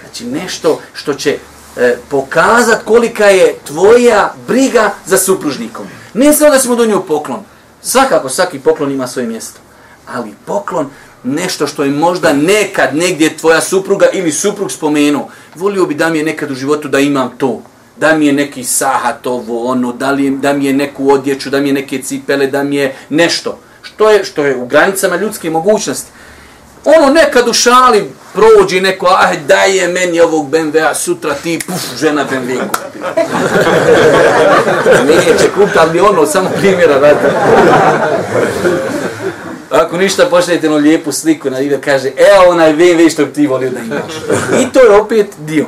[SPEAKER 2] Znači nešto što će e, pokazat kolika je tvoja briga za supružnikom. Ne samo da smo do nju poklon. Svakako, svaki poklon ima svoje mjesto. Ali poklon, nešto što je možda nekad negdje tvoja supruga ili suprug spomenuo. Volio bi da mi je nekad u životu da imam to. Da mi je neki sahat ovo, ono, da, li, da mi je neku odjeću, da mi je neke cipele, da mi je nešto što je, što je u granicama ljudske mogućnosti. Ono nekad u šali prođi neko, ah, daj je meni ovog BMW-a, sutra ti, puf, žena BMW kupi. Neće kupiti, ali ono, samo primjera radi. Ako ništa, pošaljete ono lijepu sliku na ide, kaže, evo onaj BMW što bi ti volio da imaš. I to je opet dio.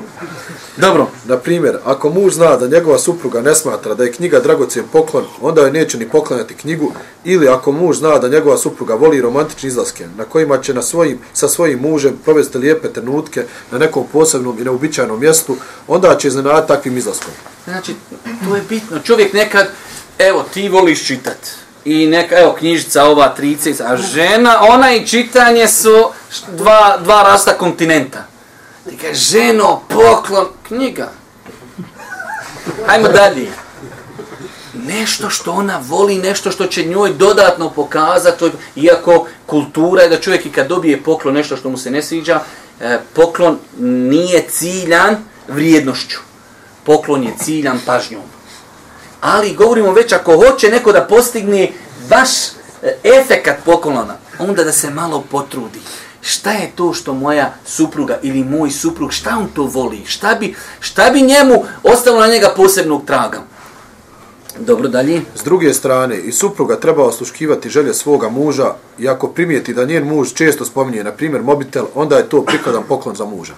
[SPEAKER 2] Dobro.
[SPEAKER 3] Na primjer, ako muž zna da njegova supruga ne smatra da je knjiga dragocijen poklon, onda joj neće ni poklanjati knjigu, ili ako muž zna da njegova supruga voli romantične izlaske, na kojima će na svojim, sa svojim mužem provesti lijepe trenutke na nekom posebnom i neobičajnom mjestu, onda će iznenaditi takvim izlaskom.
[SPEAKER 2] Znači, to je bitno. Čovjek nekad, evo, ti voliš čitat. I neka, evo, knjižica ova 30, a žena, ona i čitanje su dva, dva rasta kontinenta. Ti kaže, ženo, poklon, knjiga. Hajmo dalje. Nešto što ona voli, nešto što će njoj dodatno pokazati, iako kultura je da čovjek i kad dobije poklon, nešto što mu se ne sviđa, e, poklon nije ciljan vrijednošću. Poklon je ciljan pažnjom. Ali govorimo već ako hoće neko da postigne baš e, efekat poklona, onda da se malo potrudi šta je to što moja supruga ili moj suprug, šta on to voli, šta bi, šta bi njemu ostalo na njega posebnog traga. Dobro, dalje.
[SPEAKER 3] S druge strane, i supruga treba osluškivati želje svoga muža i ako primijeti da njen muž često spominje, na primjer, mobitel, onda je to prikladan poklon za muža.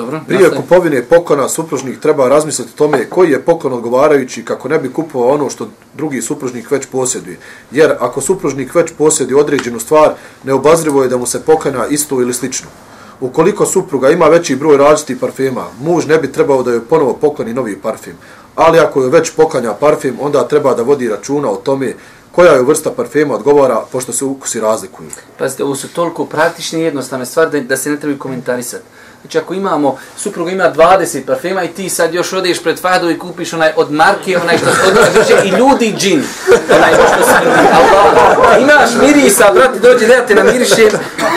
[SPEAKER 2] Dobro,
[SPEAKER 3] Prije
[SPEAKER 2] nastavi.
[SPEAKER 3] kupovine poklona supružnik treba razmisliti tome koji je poklon odgovarajući kako ne bi kupovao ono što drugi supružnik već posjeduje. Jer ako supružnik već posjeduje određenu stvar, neobazrivo je da mu se poklanja isto ili slično. Ukoliko supruga ima veći broj različitih parfema, muž ne bi trebao da joj ponovo pokloni novi parfem. Ali ako joj već poklanja parfem, onda treba da vodi računa o tome koja joj vrsta parfema odgovara, pošto se ukusi razlikuju.
[SPEAKER 2] Pazite, ovo su toliko praktične i jednostavne stvari da, da se ne trebaju komentarisati. Znači ako imamo, supruga ima 20 parfema i ti sad još odeš pred fadu i kupiš onaj od marke, onaj što se odnosi drže i ljudi džin. Onaj što se vidi. Allah, imaš mirisa, brate, dođe da ja te namirišem,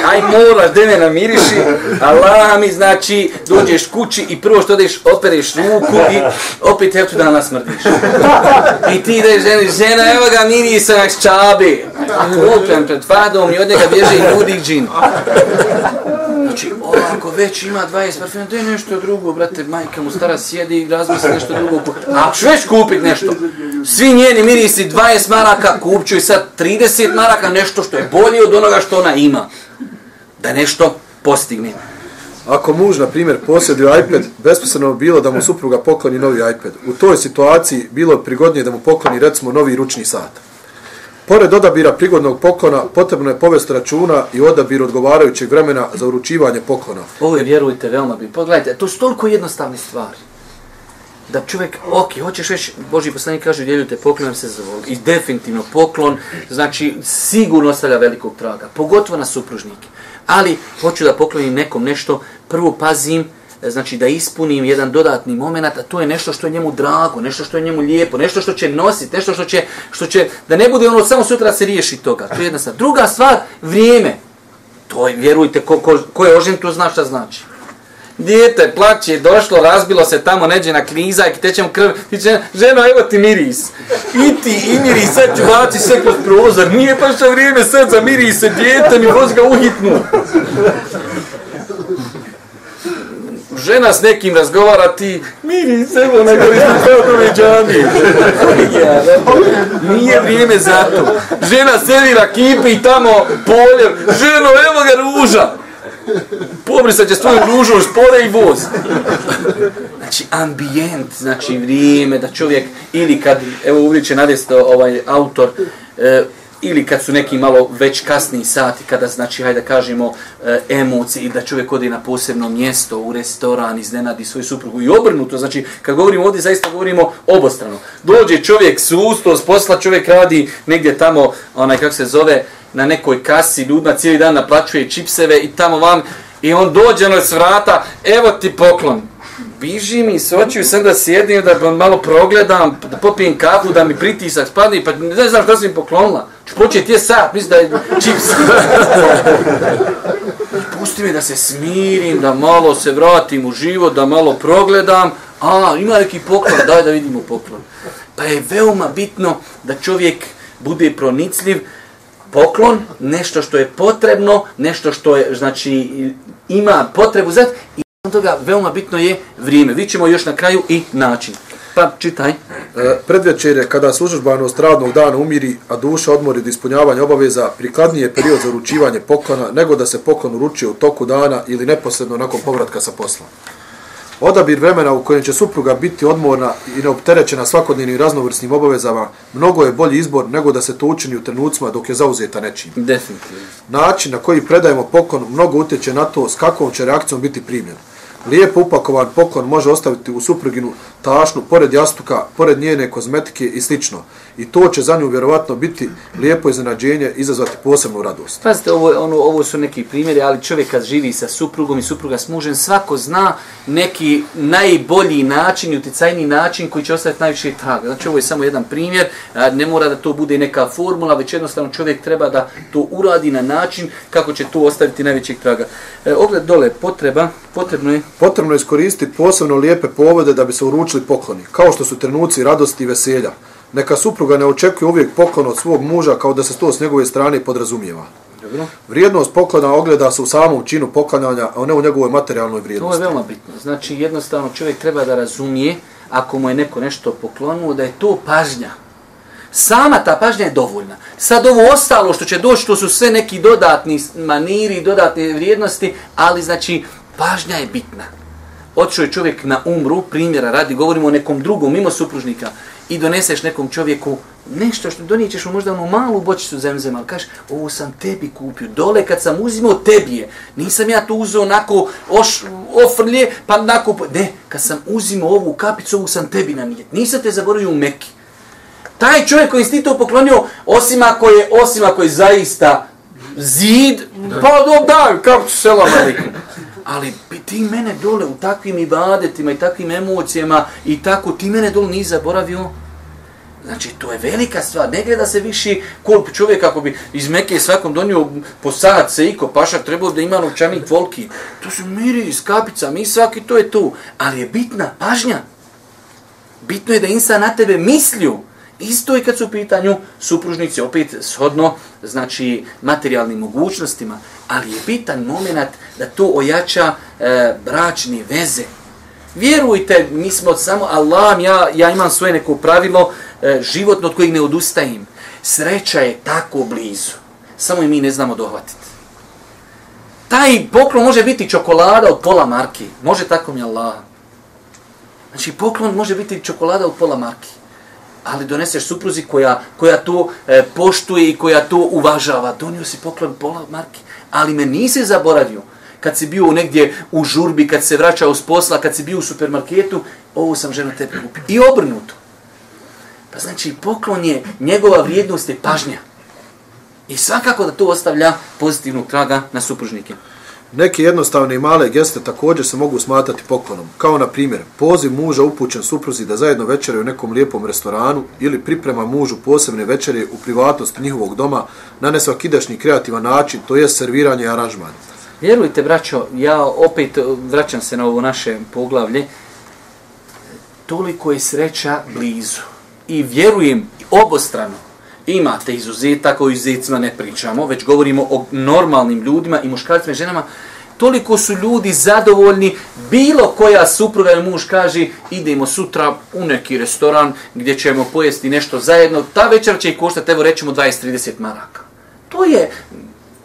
[SPEAKER 2] aj moraš da me namiriši. Allah mi, znači, dođeš kući i prvo što odeš, opereš ruku i opet evo da nas smrdiš. I ti ideš ženi, žena, evo ga mirisa na čabe. Kupem pred fadom i od njega bježe i ljudi džin. Znači, ovako već ima 20 parfema, to je nešto drugo, brate, majka mu stara sjedi i razmisli nešto drugo. A ću već kupit nešto, svi njeni mirisi 20 maraka, kupću i sad 30 maraka, nešto što je bolje od onoga što ona ima. Da nešto postigne.
[SPEAKER 3] Ako muž, na primjer, posjeduje iPad, besposljedno bi bilo da mu supruga pokloni novi iPad. U toj situaciji bilo je prigodnije da mu pokloni, recimo, novi ručni sat. Pored odabira prigodnog poklona, potrebno je povesti računa i odabir odgovarajućeg vremena za uručivanje poklona.
[SPEAKER 2] Ovo je, vjerujte, veoma bi. Pogledajte, to su toliko jednostavne stvari. Da čovjek, ok, hoćeš već, Boži poslanik kaže, udjeljujte poklon se za I definitivno poklon, znači, sigurno ostavlja velikog traga. Pogotovo na supružnike. Ali, hoću da poklonim nekom nešto, prvo pazim, znači da ispunim jedan dodatni moment, a to je nešto što je njemu drago, nešto što je njemu lijepo, nešto što će nositi, nešto što će, što će, da ne bude ono samo sutra se riješi toga. To je jedna stvar. Druga stvar, vrijeme. To je, vjerujte, ko, ko, ko je ožen, to zna šta znači. Dijete plaće, došlo, razbilo se tamo neđena kriza i tećem krv. Ti će, ženo, evo ti miris. I ti, i miris, sad ću baci sve kroz prozor. Nije pa što vrijeme sad za mirise, dijete mi voz ga uhitnu. Žena s nekim razgovara ti, miris, evo na gori Fadove džami. Ja, Nije vrijeme za to. Žena servira kipi i tamo poljer. Ženo, evo ga ruža. Pobrisat će s tvojom ružom špore i voz. Znači, ambijent, znači vrijeme da čovjek, ili kad, evo će nadjesto ovaj autor, e, ili kad su neki malo već kasni sati, kada znači, hajde da kažemo, e, emocije i da čovjek ode na posebno mjesto, u restoran, iznenadi svoju suprugu i obrnuto, znači, kad govorimo ovdje, zaista govorimo obostrano. Dođe čovjek s ustos, posla čovjek radi negdje tamo, onaj, kako se zove, na nekoj kasi, ljudima cijeli dan naplaćuje čipseve i tamo vam, i on dođe ono s vrata, evo ti poklon. Biži mi s očiju, sam da sjedim, da malo progledam, da popijem kafu, da mi pritisak spadne, pa ne znam šta sam im poklonila. Poče ti je sat, mislim da je čips. Pusti me da se smirim, da malo se vratim u život, da malo progledam. A, ima neki poklon, daj da vidimo poklon. Pa je veoma bitno da čovjek bude pronicljiv, poklon, nešto što je potrebno, nešto što je, znači, ima potrebu za i toga veoma bitno je vrijeme. Vi ćemo još na kraju i način. Pa čitaj.
[SPEAKER 3] E, predvečer kada se užužbanost radnog dana umiri, a duša odmori od ispunjavanja obaveza, prikladniji je period za uručivanje poklona nego da se poklon uručuje u toku dana ili neposredno nakon povratka sa posla. Odabir vremena u kojem će supruga biti odmorna i neopterećena svakodnevnim raznovrsnim obavezama mnogo je bolji izbor nego da se to učini u trenucima dok je zauzeta nečim.
[SPEAKER 2] Definitivno.
[SPEAKER 3] Način na koji predajemo poklon mnogo utječe na to s kakvom će reakcijom biti primljen. Lijepo upakovan poklon može ostaviti u supruginu tašnu, pored jastuka, pored njene kozmetike i slično. I to će za nju vjerovatno biti lijepo iznenađenje, izazvati posebnu radost.
[SPEAKER 2] Pazite, ovo, ono, ovo su neki primjeri, ali čovjek kad živi sa suprugom i supruga s mužem, svako zna neki najbolji način i uticajni način koji će ostaviti najviše traga. Znači, ovo je samo jedan primjer, ne mora da to bude neka formula, već jednostavno čovjek treba da to uradi na način kako će to ostaviti najvećeg traga. E, ogled dole, potreba, potrebno je
[SPEAKER 3] Potrebno je iskoristiti posebno lijepe povode da bi se uručili pokloni, kao što su trenuci radosti i veselja. Neka supruga ne očekuje uvijek poklon od svog muža kao da se to s njegove strane podrazumijeva.
[SPEAKER 2] Dobro.
[SPEAKER 3] Vrijednost poklona ogleda se u samom činu poklanjanja, a ne u njegovoj materijalnoj
[SPEAKER 2] To je
[SPEAKER 3] vrijednosti.
[SPEAKER 2] veoma bitno. Znači, jednostavno čovjek treba da razumije, ako mu je neko nešto poklonuo, da je to pažnja. Sama ta pažnja je dovoljna. Sad ovo ostalo što će doći, to su sve neki dodatni maniri, dodatne vrijednosti, ali znači, pažnja je bitna. otišao je čovjek na umru, primjera radi, govorimo o nekom drugom, mimo supružnika, i doneseš nekom čovjeku nešto što donijećeš mu možda onu malu bočicu zemzema, ali kažeš, ovo sam tebi kupio, dole kad sam uzimao tebi je, nisam ja to uzeo onako oš, ofrlje, pa onako, ne, kad sam uzimao ovu kapicu, ovu sam tebi nanijet, nisam te zaboravio u Meki. Taj čovjek koji si ti to poklonio, osim ako je, osim ako je zaista zid, pa do, da, kako ću selam alikum. Ali ti mene dole u takvim ibadetima i takvim emocijama i tako, ti mene dole nisi zaboravio. Znači, to je velika stvar. Ne gleda se viši koliko čovjek ako bi iz Meke svakom donio po sat se iko paša, trebao da ima novčanik volki. To su miri s kapicama i svaki to je tu. Ali je bitna pažnja. Bitno je da insan na tebe mislio. Isto je kad su u pitanju supružnici, opet shodno, znači, materijalnim mogućnostima, ali je bitan moment da to ojača e, bračne veze. Vjerujte, mi smo samo Allah, ja, ja imam svoje neko pravilo, e, životno od kojeg ne odustajem. Sreća je tako blizu, samo i mi ne znamo dohvatiti. Taj poklon može biti čokolada od pola marki, može tako mi Allah. Znači, poklon može biti čokolada od pola marki ali doneseš supruzi koja, koja to e, poštuje i koja to uvažava. Donio si poklon pola marki, ali me nisi zaboravio. Kad si bio negdje u žurbi, kad se vraćao s posla, kad si bio u supermarketu, ovo sam žena tebe kupio. I obrnuto. Pa znači, poklon je, njegova vrijednost je pažnja. I svakako da to ostavlja pozitivnog traga na supružnike.
[SPEAKER 3] Neke jednostavne i male geste također se mogu smatrati poklonom, kao na primjer poziv muža upućen supruzi da zajedno večere u nekom lijepom restoranu ili priprema mužu posebne večere u privatnosti njihovog doma na nesvakidašnji kreativan način, to je serviranje i aranžman.
[SPEAKER 2] Vjerujte, braćo, ja opet vraćam se na ovo naše poglavlje, toliko je sreća blizu. I vjerujem obostrano, imate izuzetak, o izuzetcima ne pričamo, već govorimo o normalnim ljudima i muškarcima i ženama, toliko su ljudi zadovoljni, bilo koja supruga ili muž kaže, idemo sutra u neki restoran gdje ćemo pojesti nešto zajedno, ta večer će i koštati, evo rećemo 20-30 maraka. To je,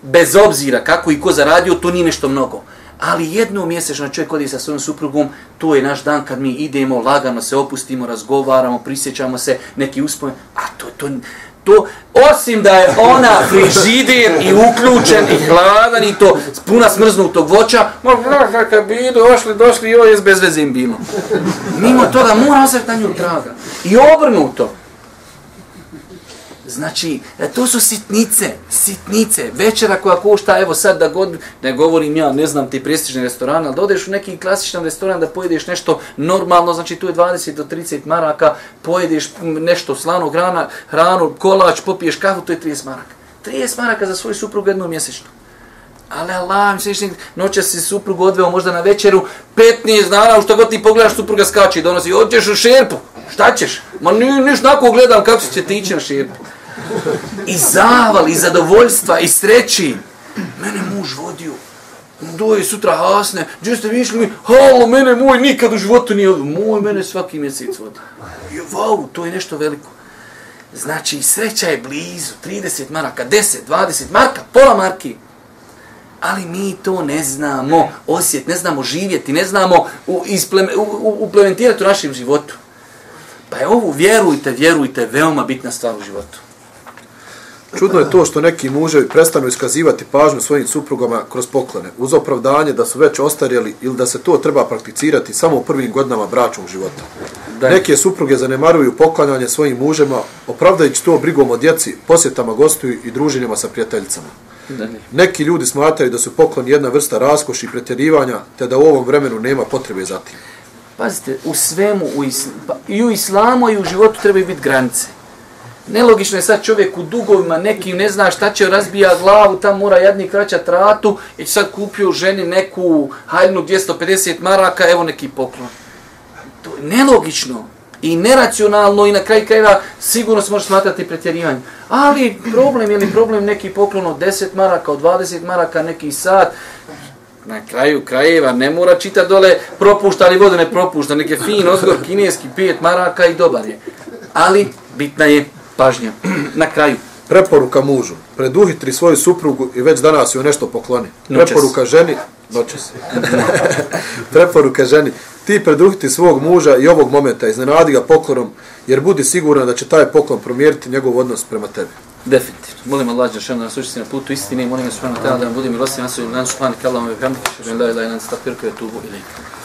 [SPEAKER 2] bez obzira kako i ko zaradio, to nije nešto mnogo. Ali jedno mjesečno čovjek odi sa svojom suprugom, to je naš dan kad mi idemo, lagano se opustimo, razgovaramo, prisjećamo se, neki uspomen, a to, to, to, osim da je ona frižider i uključen i hladan i to puna smrznutog voća, ma vlaka kad bi ošli, došli i ovo je bez veze im bilo. Mimo toga mora osjeti na nju traga. I obrnuto. Znači, e, to su sitnice, sitnice, večera koja košta, evo sad da god, ne govorim ja, ne znam ti prestižni restoran, ali da odeš u neki klasičan restoran da pojedeš nešto normalno, znači tu je 20 do 30 maraka, pojedeš nešto slano grana, hranu, kolač, popiješ kafu, to je 30 maraka. 30 maraka za svoj suprugu jednom mjesečno. Ali Allah, misliš, noća si suprugu odveo možda na večeru, 15 dana, u što god ti pogledaš, supruga skače i donosi, hoćeš u šerpu, šta ćeš? Ma ni, niš nako gledam kako će ti ići na šerpu i zaval, i zadovoljstva, i sreći. Mene muž vodio. Doje sutra hasne. Gdje ste vi išli? Halo, mene moj nikad u životu nije vodio. Moj mene svaki mjesec vodi. Jo, wow, to je nešto veliko. Znači, sreća je blizu. 30 maraka, 10, 20 marka, pola marki. Ali mi to ne znamo osjet, ne znamo živjeti, ne znamo uplementirati u našem životu. Pa je ovo, vjerujte, vjerujte, veoma bitna stvar u životu.
[SPEAKER 3] Čudno je to što neki muževi prestanu iskazivati pažnju svojim suprugama kroz poklone, uz opravdanje da su već ostarjeli ili da se to treba prakticirati samo u prvim godinama bračnog života. Da. Neke supruge zanemaruju poklanjanje svojim mužema, opravdajući to brigom o djeci, posjetama gostuju i druženjima sa prijateljicama. Da. Neki ljudi smatraju da su poklon jedna vrsta raskoši i pretjerivanja, te da u ovom vremenu nema potrebe za tim.
[SPEAKER 2] Pazite, u svemu, u isl pa, i u islamu i u životu trebaju biti granice. Nelogično je sad čovjek u dugovima nekim ne zna šta će razbija glavu, tam mora jedni kraća ratu i sad kupio ženi neku haljnu 250 maraka, evo neki poklon. To je nelogično i neracionalno i na kraj krajeva sigurno se može smatrati pretjerivanje. Ali problem je li problem neki poklon od 10 maraka, od 20 maraka, neki sat, na kraju krajeva ne mora čita dole propušta ali vodu ne propušta, neke fin ozgor kineski 5 maraka i dobar je. Ali bitna je pažnja. Na kraju.
[SPEAKER 3] Preporuka mužu. Preduhitri svoju suprugu i već danas joj nešto pokloni. Preporuka ženi. Noćas. Preporuka ženi. Ti predruhiti svog muža i ovog momenta, iznenadi ga poklonom, jer budi siguran da će taj poklon promijeniti njegov odnos prema tebi.
[SPEAKER 2] Definitivno. Molim Allah da da nas učiti na putu istine i molim ga wa ta'ala da nam bude milostiv na svojim lansu, subhanahu wa ta'ala, da nam bude milostiv na svojim lansu, subhanahu wa ta'ala,